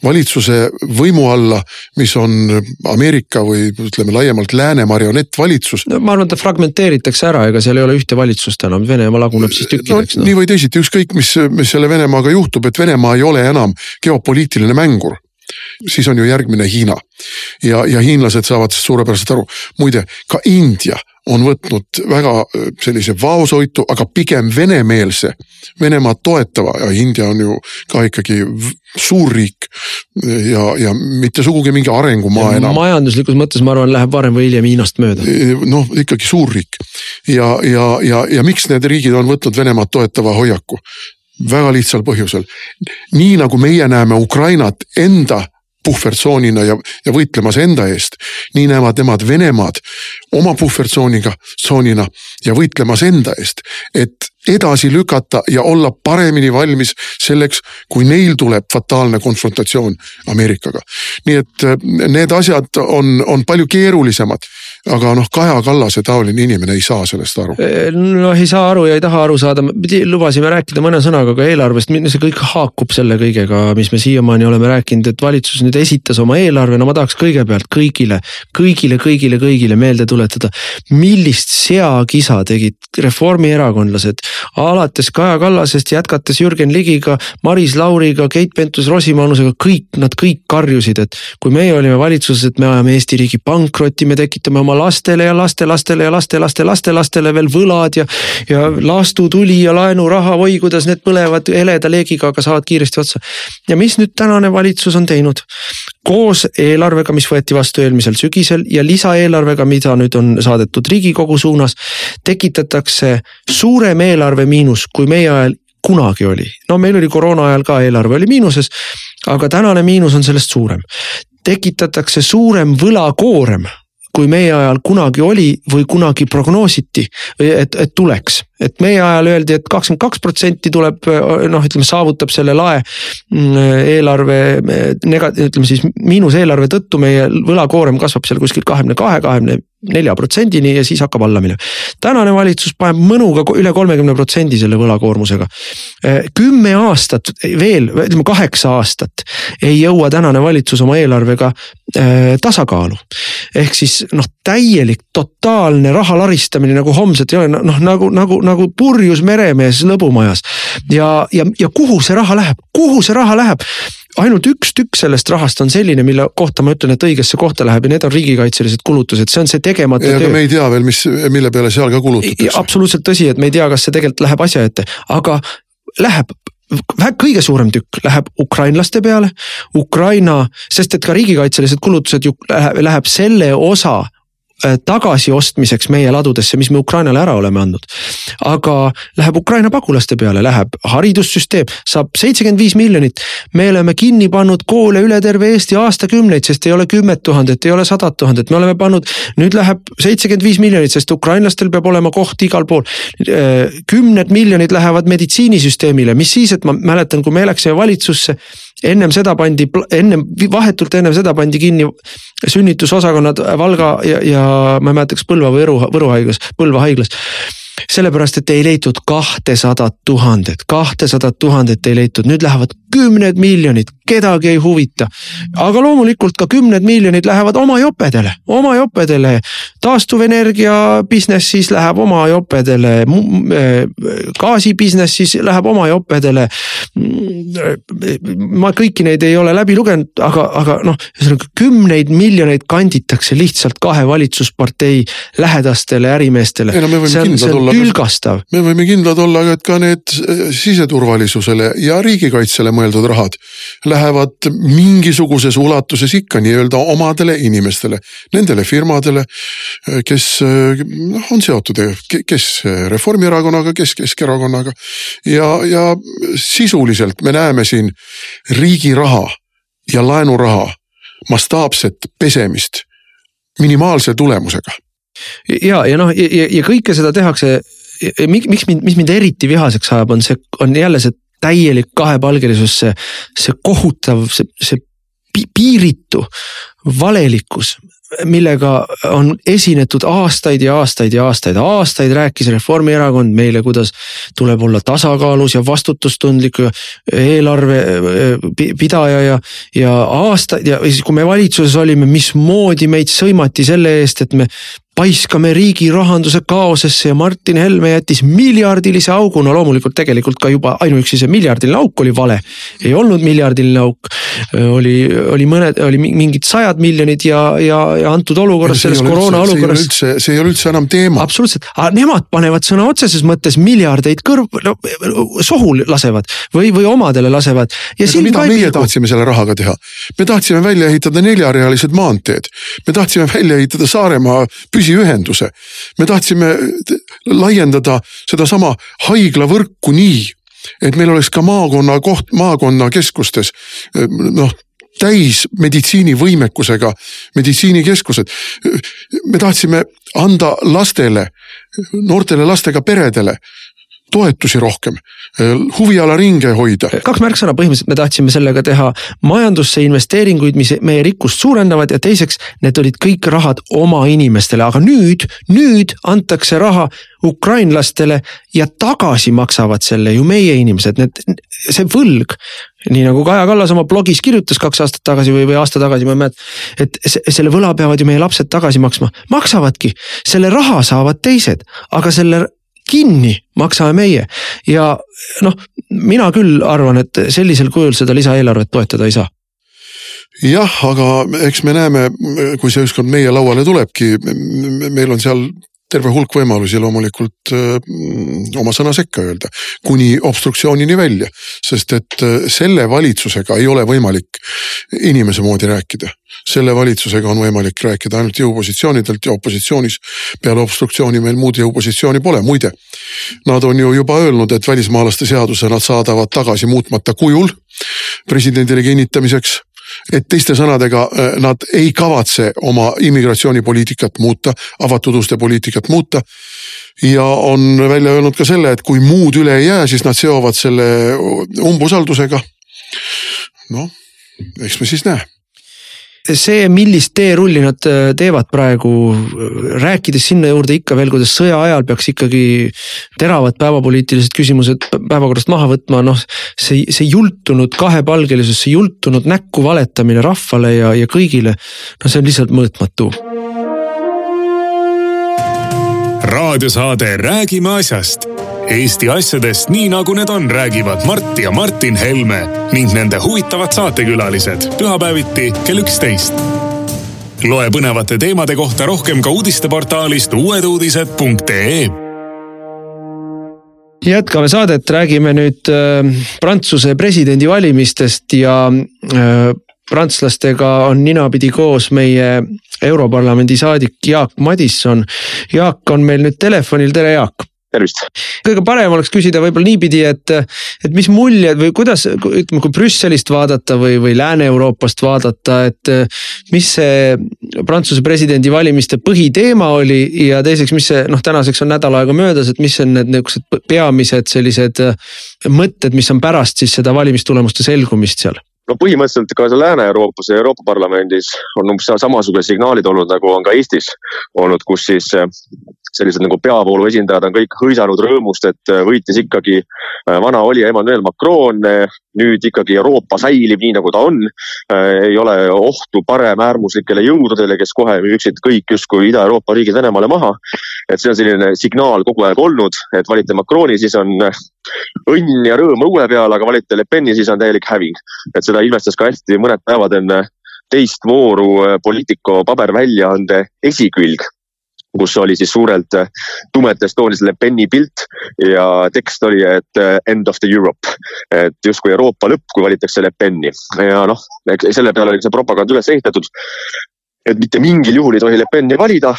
valitsuse võimu alla, mis on Ameerika või ütleme laiemalt lääne marionettvalitsus. no ma arvan, et ta fragmenteeritakse ära, ega seal ei ole ühte valitsust enam, Venemaa laguneb siis tükkideks no,. nii või teisiti, ükskõik mis, mis selle Venemaaga juhtub, et Venemaa ei ole enam geopoliitiline mängur siis on ju järgmine Hiina. ja, ja hiinlased saavad suurepäraselt aru. muide, ka India on võtnud väga äh, sellise vaoshoitu, aga pigem venemeelse, Venemaad toetava ja India on ju ka ikkagi suurriik. ja, ja mitte sugugi mingi arengumaa enam. majanduslikus mõttes ma arvan, läheb varem või hiljem Hiinast mööda. noh, ikkagi suurriik ja, ja, ja, ja miks need riigid on võtnud Venemaad toetava hoiaku? Väga lihtsal põhjusel. nii nagu meie näeme Ukrainat enda puhvertsoonina ja, ja võitlemas enda eest. nii näevad nemad Venemaad oma puhvertsooniga, tsoonina ja võitlemas enda eest. et edasi lükata ja olla paremini valmis selleks, kui neil tuleb fataalne konfrontatsioon Ameerikaga. nii et äh, need asjad on, on palju keerulisemad aga noh, Kaja Kallase taoline inimene ei saa sellest aru. noh, ei saa aru ja ei taha aru saada, lubasime rääkida mõne sõnaga ka eelarvest, see kõik haakub selle kõigega, mis me siiamaani oleme rääkinud, et valitsus nüüd esitas oma eelarve, no ma tahaks kõigepealt kõigile, kõigile, kõigile, kõigile meelde tuletada. millist seakisa tegid reformierakondlased alates Kaja Kallasest, jätkates Jürgen Ligiga, Maris Lauriga, Keit Pentus-Rosimannusega, kõik, nad kõik karjusid, et kui meie olime valitsuses, et me ajame Eesti riigi pankrotti, me tekitame oma lastele ja lastelastele ja lastelaste lastelastele veel võlad ja. ja laastutuli ja laenuraha, oi kuidas need põlevad heleda leegiga, aga saavad kiiresti otsa. ja mis nüüd tänane valitsus on teinud? koos eelarvega, mis võeti vastu eelmisel sügisel ja lisaeelarvega, mida nüüd on saadetud riigikogu suunas. tekitatakse suurem eelarve miinus, kui meie ajal kunagi oli. no meil oli koroona ajal ka eelarve oli miinuses, aga tänane miinus on sellest suurem tekitatakse suurem võlakoorem kui meie ajal kunagi oli või kunagi prognoositi, et, et tuleks. et meie ajal öeldi et, et kakskümmend kaks protsenti tuleb noh, ütleme saavutab selle lae mm, eelarve nega-, ütleme siis miinuseelarve tõttu meie võlakoorem kasvab seal kuskil kahekümne kahe, kahekümne nelja protsendini ja siis hakkab alla minema. tänane valitsus paneb mõnuga üle kolmekümne protsendi selle võlakoormusega. kümme aastat veel, ütleme kaheksa aastat ei jõua tänane valitsus oma eelarvega tasakaalu. ehk siis noh, täielik totaalne raha laristamine nagu homset ei ole, noh nagu, nagu, nagu purjus meremees lõbumajas. ja, ja, ja kuhu see raha läheb, kuhu see raha läheb? Ainult üks tükk sellest rahast on selline, mille kohta ma ütlen, et õigesse kohta läheb ja need on riigikaitselised kulutused, see on see tegemata töö. me ei tea veel, mis, mille peale seal ka kulutatakse. absoluutselt tõsi, et me ei tea, kas see tegelikult läheb asja ette, aga läheb kõige suurem tükk läheb ukrainlaste peale, Ukraina, sest et ka riigikaitselised kulutused ju läheb, läheb selle osa äh, tagasiostmiseks meie ladudesse, mis me Ukrainale ära oleme andnud. aga läheb Ukraina pagulaste peale, läheb haridussüsteem, saab seitsekümmend viis miljonit. me oleme kinni pannud koole üle terve Eesti aastakümneid, sest ei ole kümmet tuhandet, ei ole sadat tuhandet, me oleme pannud. nüüd läheb seitsekümmend viis miljonit, sest ukrainlastel peab olema koht igal pool. Äh, kümned miljonid lähevad meditsiinisüsteemile, mis siis, et ma mäletan, kui me läksime valitsusse ennem seda pandi, ennem, vahetult ennem seda pandi kinni sünnitusosakonnad Valga ja, ja ma ei mäleta, kas Põlva või Võru, Võru haiglas, Põlva haiglas. sellepärast, et ei leitud kahtesadat tuhandet, kahtesadat tuhandet ei leitud, nüüd lähevad kümned miljonid, kedagi ei huvita. aga loomulikult ka kümned miljonid lähevad oma jopedele, oma jopedele. taastuvenergia business siis läheb oma jopedele, äh, gaasi business siis läheb oma jopedele. ma kõiki neid ei ole läbi lugenud, aga, aga noh, ühesõnaga kümneid miljoneid kanditakse lihtsalt kahe valitsuspartei lähedastele ärimeestele. No, see on, see on tülgastav. me võime kindlad olla, et ka need siseturvalisusele ja riigikaitsele mõeldud rahad lähevad mingisuguses ulatuses ikka nii-öelda omadele inimestele, nendele firmadele, kes noh, on seotud, kes Reformierakonnaga, kes Keskerakonnaga. ja, ja sisuliselt me näeme siin riigi raha ja laenuraha mastaapset pesemist minimaalse tulemusega ja, ja noh, ja, ja kõike seda tehakse miks mind, mis mind eriti vihaseks ajab, on see, on jälle see täielik kahepalgelisus, see, see kohutav, see, see piiritu valelikkus, millega on esinetud aastaid ja aastaid ja aastaid, aastaid rääkis Reformierakond meile, kuidas tuleb olla tasakaalus ja vastutustundlik eelarve pidaja ja, ja aastaid ja siis, kui me valitsuses olime, mismoodi meid sõimati selle eest, et me paiskame riigi rahanduse kaosesse ja Martin Helme jättis miljardilise augu, no loomulikult tegelikult ka juba ainuüksi see miljardiline auk oli vale. ei olnud miljardiline auk, oli, oli mõned, oli mingid sajad miljonid ja, ja, ja antud olukorras, selles koroona olukorras. see ei ole üldse enam teema. absoluutselt, aga nemad panevad sõna otseses mõttes miljardeid kõrv, no sohu lasevad või, või omadele lasevad. mida meie tahtsime selle rahaga teha? me tahtsime välja ehitada neljarealised maanteed, me tahtsime välja ehitada Saaremaa püsi püsiühenduse. me tahtsime laiendada sedasama haiglavõrku nii, et meil oleks ka maakonna koht, maakonnakeskustes noh täis meditsiinivõimekusega meditsiinikeskused. me tahtsime anda lastele, noortele lastega peredele toetusi rohkem, huvialaringe hoida. kaks märksõna, põhimõtteliselt me tahtsime sellega teha majandusse investeeringuid, mis meie rikkust suurendavad ja teiseks, need olid kõik rahad oma inimestele, aga nüüd, nüüd antakse raha ukrainlastele ja tagasi maksavad selle ju meie inimesed, need, see võlg. nii nagu Kaja Kallas oma blogis kirjutas kaks aastat tagasi või, või aasta tagasi, ma ei mäleta. et selle võla peavad ju meie lapsed tagasi maksma, maksavadki, selle raha saavad teised, aga selle kinni maksame meie. Ja noh, mina küll arvan, et sellisel kujul seda lisaeelarvet toetada ei saa. Jah, aga eks me näeme, kui see ükskord meie lauale tulebki, meil on seal terve hulk võimalusi loomulikult öö, oma sõna sekka öelda, kuni obstruktsioonini välja. sest et selle valitsusega ei ole võimalik inimese moodi rääkida selle valitsusega on võimalik rääkida ainult jõupositsioonidelt ja opositsioonis peale obstruktsiooni meil muud jõupositsiooni pole, muide. Nad on ju juba öelnud, et välismaalaste seaduse nad saadavad tagasi muutmata kujul presidendile kinnitamiseks et teiste sõnadega äh, nad ei kavatse oma immigratsioonipoliitikat muuta, avatud uste poliitikat muuta. ja on välja öelnud ka selle, et kui muud üle ei jää, siis nad seovad selle umbusaldusega. noh, eks me siis näe see, millist teerulli nad äh, teevad praegu, rääkides sinna juurde ikka veel, kuidas sõja ajal peaks ikkagi teravad päevapoliitilised küsimused päevakorrast maha võtma, noh. see, see jultunud kahepalgelisus, see jultunud näkku valetamine rahvale ja, ja kõigile, no see on lihtsalt mõõtmatu. raadiosaade Räägime asjast Eesti asjadest nii nagu need on, räägivad Mart ja Martin Helme ning nende huvitavad saatekülalised pühapäeviti kell üksteist. loe põnevate teemade kohta rohkem ka uudisteportaalist uueduudised.ee jätkame saadet, räägime nüüd äh, Prantsuse presidendivalimistest ja äh, prantslastega on ninapidi koos meie Europarlamendi saadik Jaak Madisson. Jaak on meil nüüd telefonil, tere Jaak tervist. kõige parem oleks küsida võib-olla niipidi, et, et mis muljed või kuidas, ütleme, kui Brüsselist vaadata või, või Lääne-Euroopast vaadata, et. mis see Prantsuse presidendivalimiste põhiteema oli ja teiseks, mis see noh, tänaseks on nädal aega möödas, et mis on need niuksed peamised sellised mõtted, mis on pärast siis seda valimistulemuste selgumist seal? no põhimõtteliselt ka Lääne-Euroopas ja Euroopa Parlamendis on umbes samasugused signaalid olnud, nagu on ka Eestis olnud, kus siis sellised nagu peavoolu esindajad on kõik hõisanud rõõmust, et äh, võitis ikkagi äh, vana olija Emmanuel Macron. nüüd ikkagi Euroopa säilib nii, nagu ta on. Äh, ei ole ohtu paremäärmuslikele jõududele, kes kohe müüksid kõik justkui Ida-Euroopa riigid Venemaale maha. et see on selline signaal kogu aeg olnud, et valite Macroni, siis on õnn ja rõõm õue peal, aga valite Le Peni, siis on täielik häving. et seda ilmestas ka hästi mõned päevad enne teist vooru Politico paberväljaande esikülg kus oli siis suurelt äh, tumedas toonis Le Peni pilt ja tekst oli, et äh, end of the Europe. et justkui Euroopa lõpp, kui valitakse Le Peni ja noh, selle peale oli see propaganda üles ehitatud. et mitte mingil juhul ei tohi Le Peni valida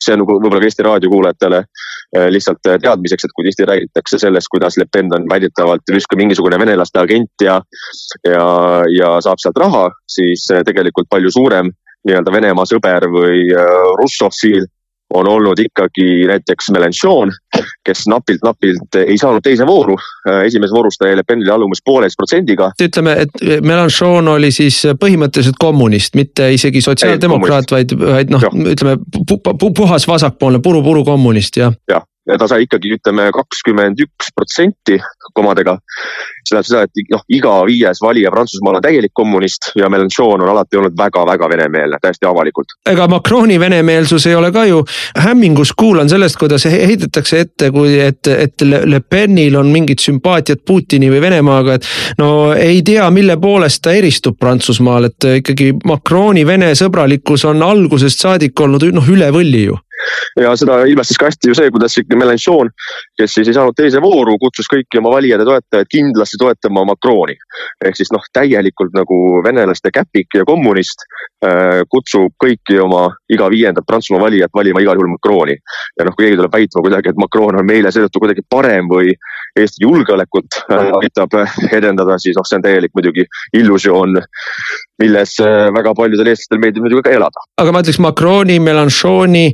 see on nagu võib-olla ka Eesti raadiokuulajatele lihtsalt teadmiseks, et kui tihti räägitakse sellest, kuidas Le Pen on väidetavalt justkui mingisugune venelaste agent ja, ja, ja saab sealt raha, siis tegelikult palju suurem nii-öelda Venemaa sõber või russofiil on olnud ikkagi näiteks Melanchon, kes napilt-napilt ei saanud teise vooru. esimeses voorus ta jäi Le Penile alla umbes pooleteist protsendiga. ütleme, et Melanchon oli siis põhimõtteliselt kommunist, mitte isegi sotsiaaldemokraat, vaid, vaid noh, ütleme puhas vasakpoolne puru-puru kommunist, jah. jah, ja ta sai ikkagi ütleme kakskümmend üks protsenti komadega. See tähendab seda, et noh, iga viies valija Prantsusmaal on täielik kommunist ja Mélenchon on alati olnud väga-väga venemeelne, täiesti avalikult. ega Macroni venemeelsus ei ole ka ju hämmingus, kuulan sellest, kuidas heidetakse ette, kui, et, et Le Penil on mingid sümpaatiad Putini või Venemaaga, et. no ei tea, mille poolest ta eristub Prantsusmaal, et ikkagi Macroni Vene sõbralikkus on algusest saadik olnud noh, üle võlli ju ja seda ilmestas ka hästi ju see, kuidas Melanchon, kes siis ei saanud teise vooru, kutsus kõiki oma valijad ja toetajaid kindlasti toetama Macroni. ehk siis noh, täielikult nagu venelaste käpik ja kommunist äh, kutsub kõiki oma iga viiendat Prantsusmaa valijat valima igal juhul Macroni. ja noh, kui keegi tuleb väitma kuidagi, et Macron on meile seetõttu kuidagi parem või Eesti julgeolekut äh, aitab edendada, siis noh, see on täielik muidugi illusioon milles äh, väga paljudel eestlastel meeldib muidugi ka elada. aga ma ütleks Macroni, Melanchoni,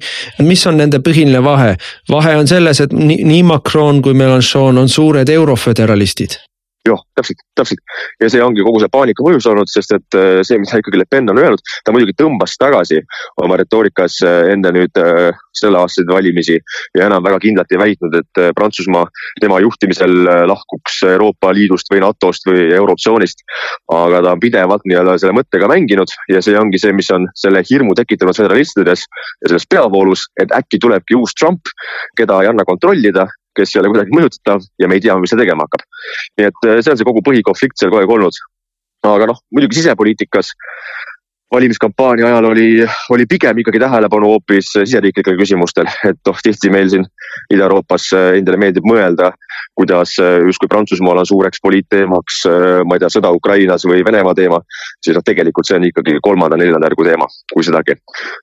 mis on nende põhiline vahe? vahe on selles, et nii, nii Macron kui Melanchon on suured euroföderalistid jah, täpselt, täpselt ja see ongi kogu see paanika põhjus olnud, sest et äh, see, mis ikkagi Le Pen on öelnud, ta muidugi tõmbas tagasi oma retoorikas äh, enne nüüd äh, selle aastaseid valimisi ja enam väga kindlalt ei väitnud, et Prantsusmaa tema juhtimisel lahkuks Euroopa Liidust või NATO-st või Eurotsoonist. aga ta on pidevalt nii-öelda selle mõttega mänginud ja see ongi see, mis on selle hirmu tekitanud föderalistides ja selles peavoolus, et äkki tulebki uus Trump, keda ei anna kontrollida kes ei ole kuidagi mõjutatav ja me ei tea, mis ta tegema hakkab. nii et eh, see on see kogu põhikonflikt seal kogu aeg olnud. aga noh, muidugi sisepoliitikas valimiskampaania ajal oli, oli pigem ikkagi tähelepanu hoopis siseriiklikel küsimustel, et noh, tihti meil siin Ida-Euroopas eh, endale meeldib mõelda, kuidas eh, justkui Prantsusmaal on suureks poliitteemaks, ma ei tea, sõda Ukrainas või Venemaa teema. siis noh, tegelikult see on ikkagi kolmanda-neljanda järgu teema, kui sedagi.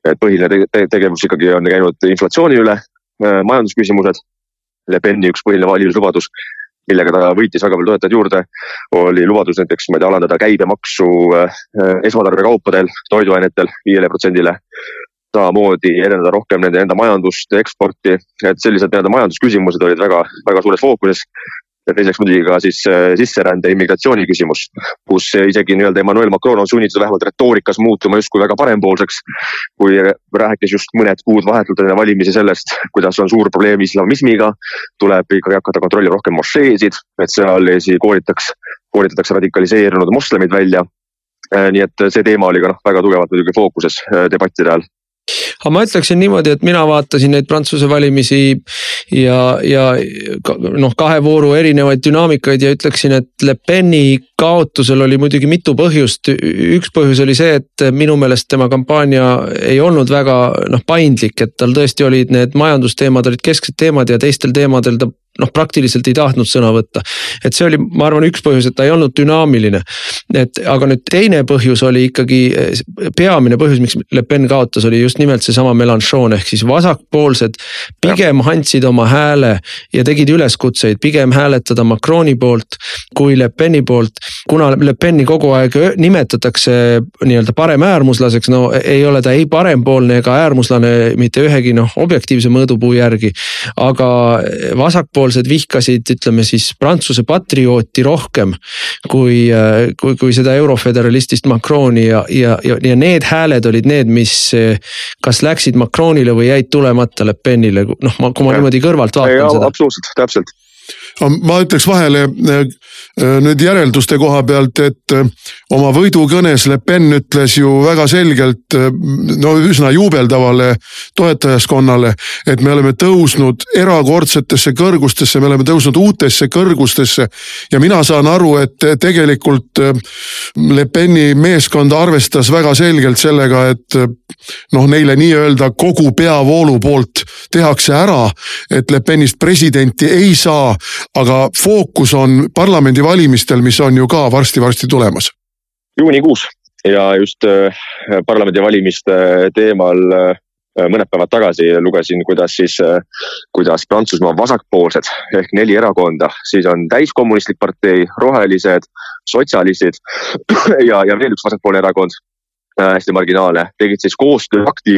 et põhiline te tegevus ikkagi on käinud inflatsiooni üle, majandusküsimused Le Peni üks põhiline valimislubadus, millega ta võitis väga palju toetajaid juurde, oli lubadus näiteks, ma ei tea, alandada käibemaksu äh, esmatarbekaupadel, toiduainetel viiele protsendile. samamoodi edendada rohkem nende enda majandust, eksporti, et sellised nii-öelda majandusküsimused olid väga, väga suures fookuses ja teiseks muidugi ka siis äh, sisserände immigratsiooni küsimus, kus isegi nii-öelda Emmanuel Macron on sunnitud vähemalt retoorikas muutuma justkui väga parempoolseks. kui rääkis just mõned kuud vahetult enne valimisi sellest, kuidas on suur probleem islamismiga, tuleb ikkagi hakata kontrollima rohkem mošeesid, et seal koolitaks, koolitatakse radikaliseerunud moslemid välja. Äh, nii et see teema oli ka noh, väga tugevalt muidugi fookuses äh, debattide ajal aga ma ütleksin niimoodi, et mina vaatasin neid Prantsuse valimisi ja, ja noh, kahe vooru erinevaid dünaamikaid ja ütleksin, et Le Peni kaotusel oli muidugi mitu põhjust. üks põhjus oli see, et minu meelest tema kampaania ei olnud väga noh paindlik, et tal tõesti olid need majandusteemad olid kesksed teemad ja teistel teemadel ta noh, praktiliselt ei tahtnud sõna võtta. et see oli, ma arvan, üks põhjus, et ta ei olnud dünaamiline. et aga nüüd teine põhjus oli ikkagi, peamine põhjus, miks Le Pen kaotas, oli just nimelt seesama Melanchon ehk siis vasakpoolsed pigem andsid oma hääle ja tegid üleskutseid pigem hääletada Macroni poolt kui Le Peni poolt. kuna Le Peni kogu aeg nimetatakse nii-öelda paremäärmuslaseks, no ei ole ta ei parempoolne ega äärmuslane mitte ühegi noh, objektiivse mõõdupuu järgi. aga vasakpoolsed vihkasid, ütleme siis Prantsuse patriooti rohkem kui, kui, kui seda euroföderalistist Macroni ja, ja, ja, ja need hääled olid need, mis kas läksid Macronile või jäid tulemata Le Penile, noh, ma, kui ma niimoodi kõrvalt vaatan seda. absoluutselt, täpselt ma ütleks vahele äh, äh, nüüd järelduste koha pealt, et äh, oma võidukõnes Le Pen ütles ju väga selgelt no üsna juubeldavale toetajaskonnale, et me oleme tõusnud erakordsetesse kõrgustesse, me oleme tõusnud uutesse kõrgustesse. ja mina saan aru, et tegelikult Le Peni meeskond arvestas väga selgelt sellega, et noh, neile nii-öelda kogu peavoolu poolt tehakse ära, et Le Penist presidenti ei saa aga fookus on parlamendivalimistel, mis on ju ka varsti-varsti tulemas. juunikuus ja just äh, parlamendivalimiste teemal äh, mõned päevad tagasi lugesin, kuidas siis, äh, kuidas Prantsusmaa vasakpoolsed ehk neli erakonda, siis on täiskommunistlik partei, rohelised, sotsialistid ja, ja veel üks vasakpoolne erakond hästi marginaalne, tegid siis koostööakti,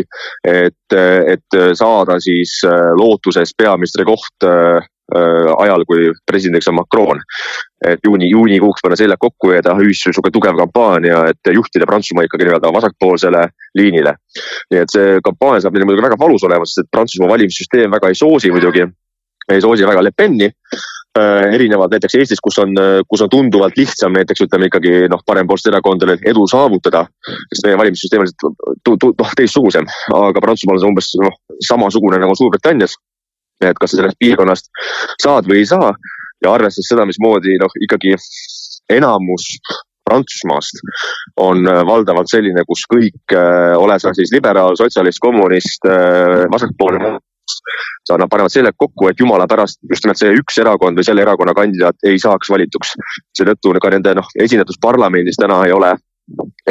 et, et saada siis lootuses peaministri koht ajal, kui presidendiks on Macron. et juuni, juunikuuks panna seljad kokku ja teha ühis sihuke tugev kampaania, et juhtida Prantsusmaa ikkagi nii-öelda vasakpoolsele liinile. nii et see kampaania saab neile muidugi väga valus olema, sest et Prantsusmaa valimissüsteem väga ei soosi muidugi, ei soosi väga Le Peni äh, erinevalt näiteks Eestis, kus on, kus on tunduvalt lihtsam näiteks ütleme ikkagi noh, parempoolsete erakondadel edu saavutada. sest meie valimissüsteem on lihtsalt noh teistsugusem, aga Prantsusmaal on see umbes noh samasugune nagu Suurbritannias et kas sa sellest piirkonnast saad või ei saa. ja arvestades seda, mismoodi noh, ikkagi enamus Prantsusmaast on äh, valdavalt selline, kus kõik, äh, ole sa siis liberaal, sotsialist, kommunist, äh, vasakpoolne, sa nad panevad seljad kokku, et jumala pärast just nimelt see üks erakond või selle erakonna kandidaat ei saaks valituks. seetõttu ka nende noh, esindatus parlamendis täna ei ole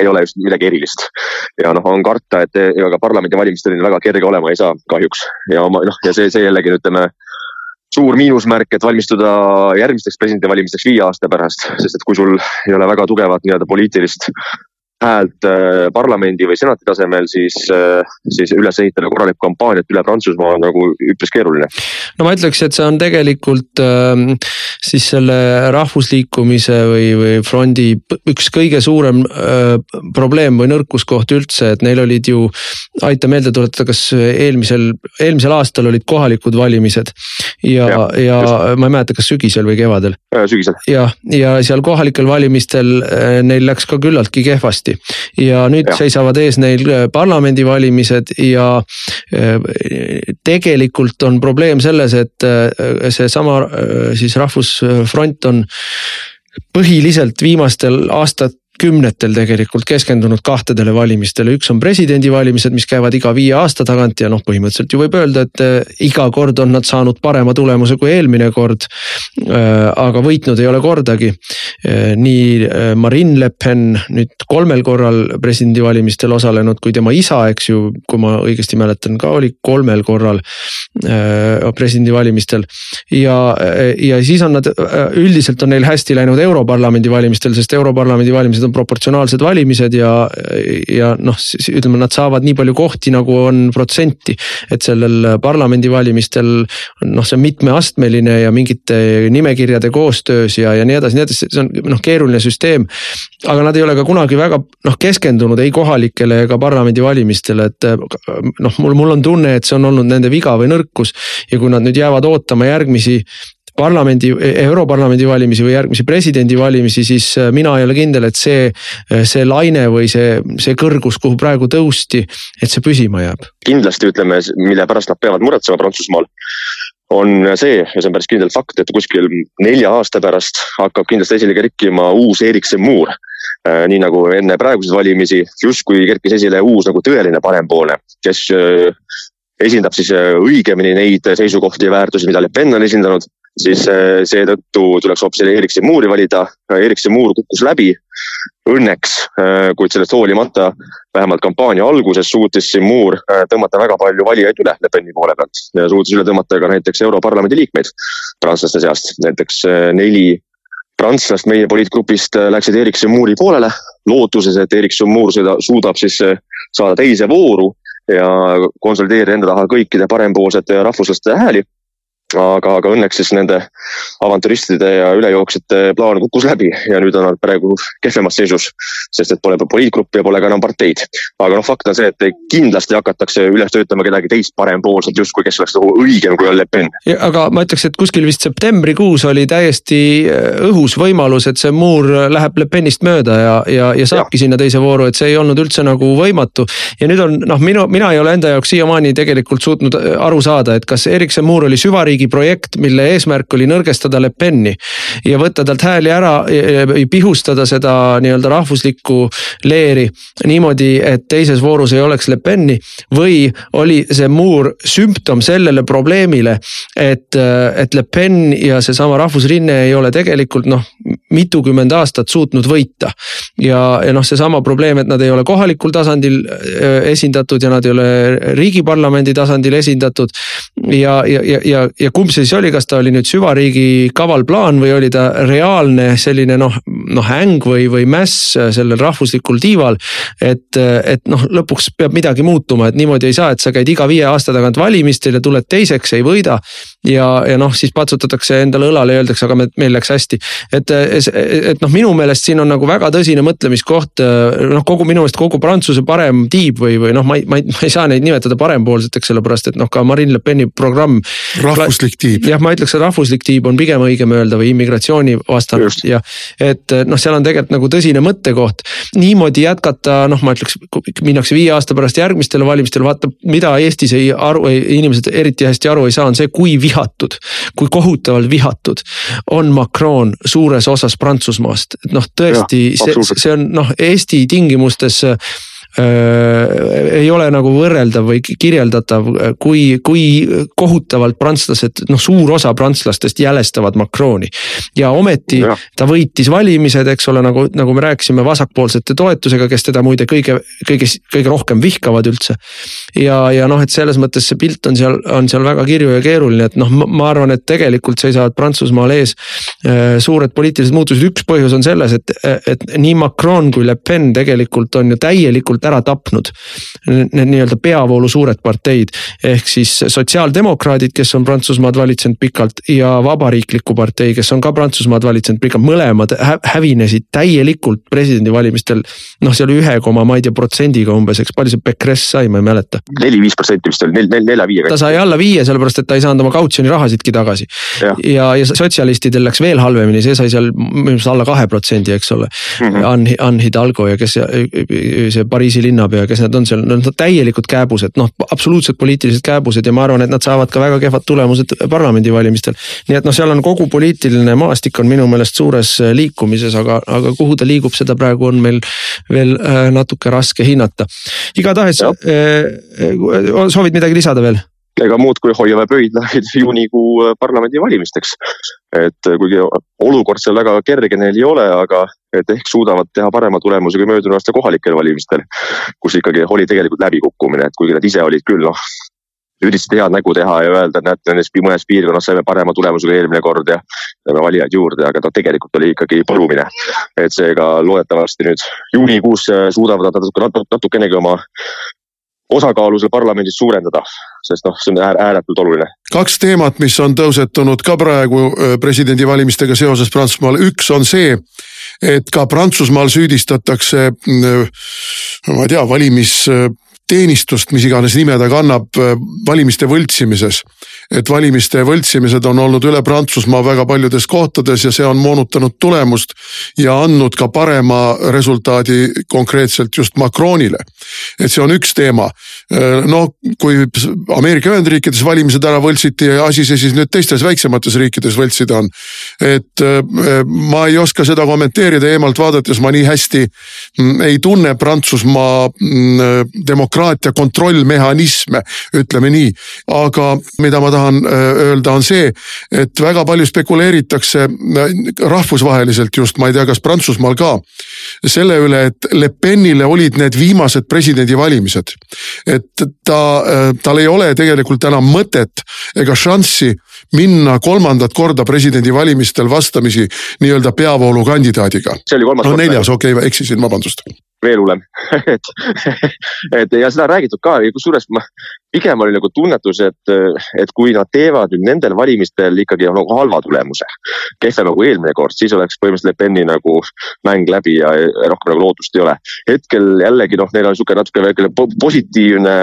ei ole just midagi erilist. ja noh, on karta, et ega ka parlamendivalimistel väga kerge olema ei saa kahjuks ja oma noh, ja see, see jällegi ütleme suur miinusmärk, et valmistuda järgmisteks presidendivalimisteks viie aasta pärast, sest et kui sul ei ole väga tugevat nii-öelda poliitilist häält äh, parlamendi või senati tasemel, siis, äh, siis üles ehitada korralikku kampaaniat üle Prantsusmaa on nagu üpris keeruline. no ma ütleks, et see on tegelikult ähm, siis selle rahvusliikumise või, või frondi üks kõige suurem äh, probleem või nõrkuskoht üldse, et neil olid ju. aita meelde tuletada, kas eelmisel, eelmisel aastal olid kohalikud valimised ja, ja, ja just. ma ei mäleta, kas sügisel või kevadel. sügisel. jah, ja seal kohalikel valimistel neil läks ka küllaltki kehvasti hästi. ja nüüd ja. seisavad ees neil äh, parlamendivalimised ja äh, tegelikult on probleem selles, et äh, seesama siis Rahvusfront on põhiliselt viimastel aastatel kümnetel tegelikult keskendunud kahtedele valimistele, üks on presidendivalimised, mis käivad iga viie aasta tagant ja noh, põhimõtteliselt ju võib öelda, et eh, iga kord on nad saanud parema tulemuse kui eelmine kord. Eh, aga võitnud ei ole kordagi. Eh, nii Marine Le Pen nüüd kolmel korral presidendivalimistel osalenud, kui tema isa, eks ju, kui ma õigesti mäletan, ka oli kolmel korral presidendivalimistel. ja, ja siis on nad, üldiselt on neil hästi läinud Europarlamendi valimistel, sest Europarlamendi valimised valimised on proportsionaalsed valimised ja, ja noh, ütleme, nad saavad nii palju kohti, nagu on protsenti. et sellel parlamendivalimistel noh, see on mitmeastmeline ja mingite nimekirjade koostöös ja, ja nii edasi, nii edasi, see on noh, keeruline süsteem. aga nad ei ole ka kunagi väga noh, keskendunud ei kohalikele ega parlamendivalimistele, et noh, mul, mul on tunne, et see on olnud nende viga või nõrkus. ja kui nad nüüd jäävad ootama järgmisi parlamendi, europarlamendi valimisi või järgmisi presidendivalimisi, siis äh, mina ei ole kindel, et see, äh, see laine või see, see kõrgus, kuhu praegu tõusti, et see püsima jääb. kindlasti ütleme, mille pärast nad peavad muretsema Prantsusmaal on see ja see on päris kindel fakt, et kuskil nelja aasta pärast hakkab kindlasti esile kerkima uus Eriksen Muur äh, nii nagu enne praeguseid valimisi justkui kerkis esile uus nagu tõeline parempoolne, kes esindab siis õigemini neid seisukohti ja väärtusi, mida Le Pen on esindanud siis seetõttu tuleks hoopis Eriksen Muuri valida. Eriksen Muur kukkus läbi õnneks, kuid sellest hoolimata vähemalt kampaania alguses suutis siin Muur tõmmata väga palju valijaid üle Le Peni poole pealt. Ja suutis üle tõmmata ka näiteks Europarlamendi liikmeid prantslaste seast, näiteks neli prantslast meie poliitgrupist äh, läksid Erikson Muuri poolele, lootuses, et Erikson Muur seda suudab siis äh, saada teise vooru ja konsolideerida enda taha kõikide parempoolsete rahvuslaste hääli aga, aga õnneks siis nende avantüristide ja ülejooksjate plaan kukkus läbi ja nüüd on nad praegu kehvemas seisus. sest et pole poliitgruppi ja pole ka enam parteid. aga noh, fakt on see, et kindlasti hakatakse üles töötama kedagi teist parempoolset justkui, kes oleks nagu õigem kui on Le Pen. aga ma ütleks, et kuskil vist septembrikuus oli täiesti äh, õhus võimalus, et see muur läheb Le Penist mööda ja, ja, ja saabki ja. sinna teise vooru, et see ei olnud üldse nagu võimatu. ja nüüd on noh, minu, mina ei ole enda jaoks siiamaani tegelikult suutnud äh, aru saada, et kas Erikson Muur oli süvariigi mingi projekt, mille eesmärk oli nõrgestada Le Peni ja võtta talt hääli ära, pihustada seda nii-öelda rahvuslikku leeri niimoodi, et teises voorus ei oleks Le Peni. või oli see muur sümptom sellele probleemile, et, et Le Pen ja seesama rahvusrinne ei ole tegelikult noh, mitukümmend aastat suutnud võita. ja, ja noh, seesama probleem, et nad ei ole kohalikul tasandil äh, esindatud ja nad ei ole riigiparlamendi tasandil esindatud. ja, ja, ja, ja, ja kumb see siis oli, kas ta oli nüüd süvariigi kaval plaan või oli ta reaalne selline noh, noh äng või, või mäss sellel rahvuslikul tiival. et, et noh, lõpuks peab midagi muutuma, et niimoodi ei saa, et sa käid iga viie aasta tagant valimistel ja tuled teiseks, ei võida. ja, ja noh, siis patsutatakse endale õlale ja öeldakse, aga me, meil läks hästi. et, et noh, minu meelest siin on nagu väga tõsine mõtlemiskoht, noh kogu minu meelest kogu Prantsuse parem tiib või, või noh, ma ei, ma ei, ma ei saa neid nimetada parempoolseteks, sellepärast et noh, ka Marine Le Peni programm. rahvuslik rahvuslik tiib. jah, ma ütleks, et rahvuslik tiib on pigem õigem öelda või immigratsiooni vastane ja et noh, seal on tegelikult nagu tõsine mõttekoht. niimoodi jätkata, noh, ma ütleks, minnakse viie aasta pärast järgmistele valimistele, vaata, mida Eestis ei aru, inimesed eriti hästi aru ei saa, on see, kui vihatud, kui kohutavalt vihatud on Macron suures osas Prantsusmaast. et noh, tõesti, see, see on noh, Eesti tingimustes ei ole nagu võrreldav või kirjeldatav, kui, kui kohutavalt prantslased, noh, suur osa prantslastest jälestavad Macroni. ja ometi ja. ta võitis valimised, eks ole, nagu, nagu me rääkisime, vasakpoolsete toetusega, kes teda muide kõige, kõige, kõige rohkem vihkavad üldse. ja, ja noh, et selles mõttes see pilt on seal, on seal väga kirju ja keeruline, et noh, ma arvan, et tegelikult seisavad Prantsusmaal ees äh, suured poliitilised muutused, üks põhjus on selles, et, et nii Macron kui Le Pen tegelikult on ju täielikult ära tapnud. Need nii-öelda peavoolu suured parteid ehk siis sotsiaaldemokraadid, kes on Prantsusmaad valitsenud pikalt ja Vabariikliku partei, kes on ka Prantsusmaad valitsenud pikalt, mõlemad hävinesid täielikult presidendivalimistel. noh, see oli ühe koma, ma ei tea, protsendiga umbes, eks palju see Pecres sai, ma ei mäleta. neli-viis protsenti vist oli, nel-, nel-, nelja-viie. ta sai alla viie, sellepärast et ta ei saanud oma kautsjoni rahasidki tagasi. ja, ja, ja sotsialistidel läks veel halvemini, see sai seal minu meelest alla kahe protsendi, eks ole mm. -hmm. Anne, Anne Hidalgo ja kes see Pariisi linnapea, kes nad on seal, nad on täielikud kääbused, noh absoluutselt poliitilised kääbused ja ma arvan, et nad saavad ka väga kehvad tulemused parlamendivalimistel. nii et noh, seal on kogu poliitiline maastik on minu meelest suures äh, liikumises, aga, aga kuhu ta liigub, seda praegu on meil veel äh, natuke raske hinnata. igatahes, äh, soovid midagi lisada veel? Ega muud kui hoiame pöidlaid juunikuu parlamendivalimisteks. et kuigi olukord seal väga kerge neil ei ole, aga et ehk suudavad teha parema tulemuse kui möödunud aasta kohalikel valimistel. kus ikkagi oli tegelikult läbikukkumine, et kuigi nad ise olid küll noh, üritasid head nägu teha ja öelda, et näete, nendes mõnes piirkonnas saime parema tulemuse kui eelmine kord ja saime valijaid juurde, aga no tegelikult oli ikkagi põrumine. et seega loodetavasti nüüd juunikuus suudavad nad natuke, natukenegi oma osakaalu seal parlamendis suurendada, sest noh, see on ääretult oluline. kaks teemat, mis on tõusetunud ka praegu presidendivalimistega seoses Prantsusmaal, üks on see, et ka Prantsusmaal süüdistatakse, mm, ma ei tea, valimisteenistust, mis iganes nime ta kannab, valimiste võltsimises. et valimiste võltsimised on olnud üle Prantsusmaa väga paljudes kohtades ja see on moonutanud tulemust ja andnud ka parema resultaadi konkreetselt just Macronile. et see on üks teema. noh, kui Ameerika Ühendriikides valimised ära võltsiti ja asi see siis nüüd teistes väiksemates riikides võltsida on. et ma ei oska seda kommenteerida eemalt vaadates, ma nii hästi mm, ei tunne Prantsusmaa mm, demokraatiat demokraatia kontrollmehhanisme, ütleme nii. aga mida ma tahan öelda, on see, et väga palju spekuleeritakse rahvusvaheliselt just, ma ei tea, kas Prantsusmaal ka, selle üle, et Le Penile olid need viimased presidendivalimised. et ta, tal ei ole tegelikult enam mõtet ega šanssi minna kolmandat korda presidendivalimistel vastamisi nii-öelda peavoolukandidaadiga. see oli kolmas no, neljas, okei okay,, eksisin, vabandust veel hullem et, et ja seda on räägitud ka, kusjuures ma pigem oli nagu tunnetus, et, et kui nad teevad nüüd nendel valimistel ikkagi nagu halva tulemuse, kehvema kui eelmine kord, siis oleks põhimõtteliselt Le Peni nagu mäng läbi ja rohkem nagu lootust ei ole. hetkel jällegi noh, neil on sihuke natuke väike positiivne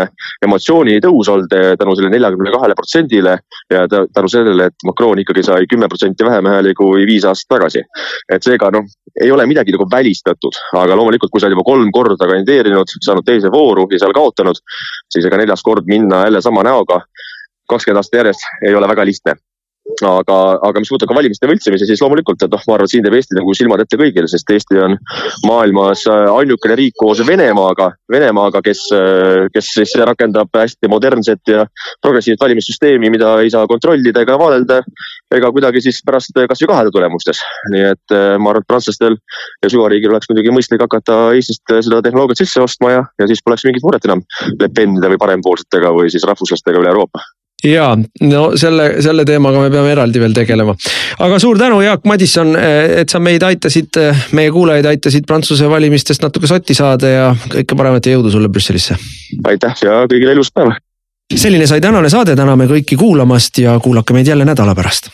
emotsioonitõus olnud eh, tänu sellele neljakümne kahele protsendile ja tänu sellele, et Macron ikkagi sai kümme protsenti vähem hääli kui viis aastat tagasi. et seega noh, ei ole midagi nagu välistatud, aga loomulikult, kui sa oled juba kolm korda kandideerinud, saanud teise vooru ja seal kaotanud, siis ega neljas kord minna jälle sama näoga kakskümmend aastat järjest ei ole väga lihtne aga, aga mis puudutab ka valimiste võltsimisi, siis loomulikult, et noh, ma arvan, et siin teeb Eesti nagu silmad ette kõigile, sest Eesti on maailmas äh, ainukene riik koos Venemaaga, Venemaaga, kes, äh, kes siis rakendab hästi modernset ja progressiivset valimissüsteemi, mida ei saa kontrollida ega vaadelda ega kuidagi siis pärast kasvõi kahe tulemustes. nii et äh, ma arvan, et prantslastel ja süvariigil oleks muidugi mõistlik hakata Eestist seda tehnoloogiat sisse ostma ja, ja siis poleks mingit muret enam Le Penide või parempoolsetega või siis rahvuslastega üle Euroopa ja no selle, selle teemaga me peame eraldi veel tegelema. aga suur tänu, Jaak Madisson, et sa meid aitasid, meie kuulajaid aitasid Prantsuse valimistest natuke sotti saada ja kõike paremat ja jõudu sulle Brüsselisse. aitäh ja kõigile ilusat päeva. selline sai tänane saade, täname kõiki kuulamast ja kuulake meid jälle nädala pärast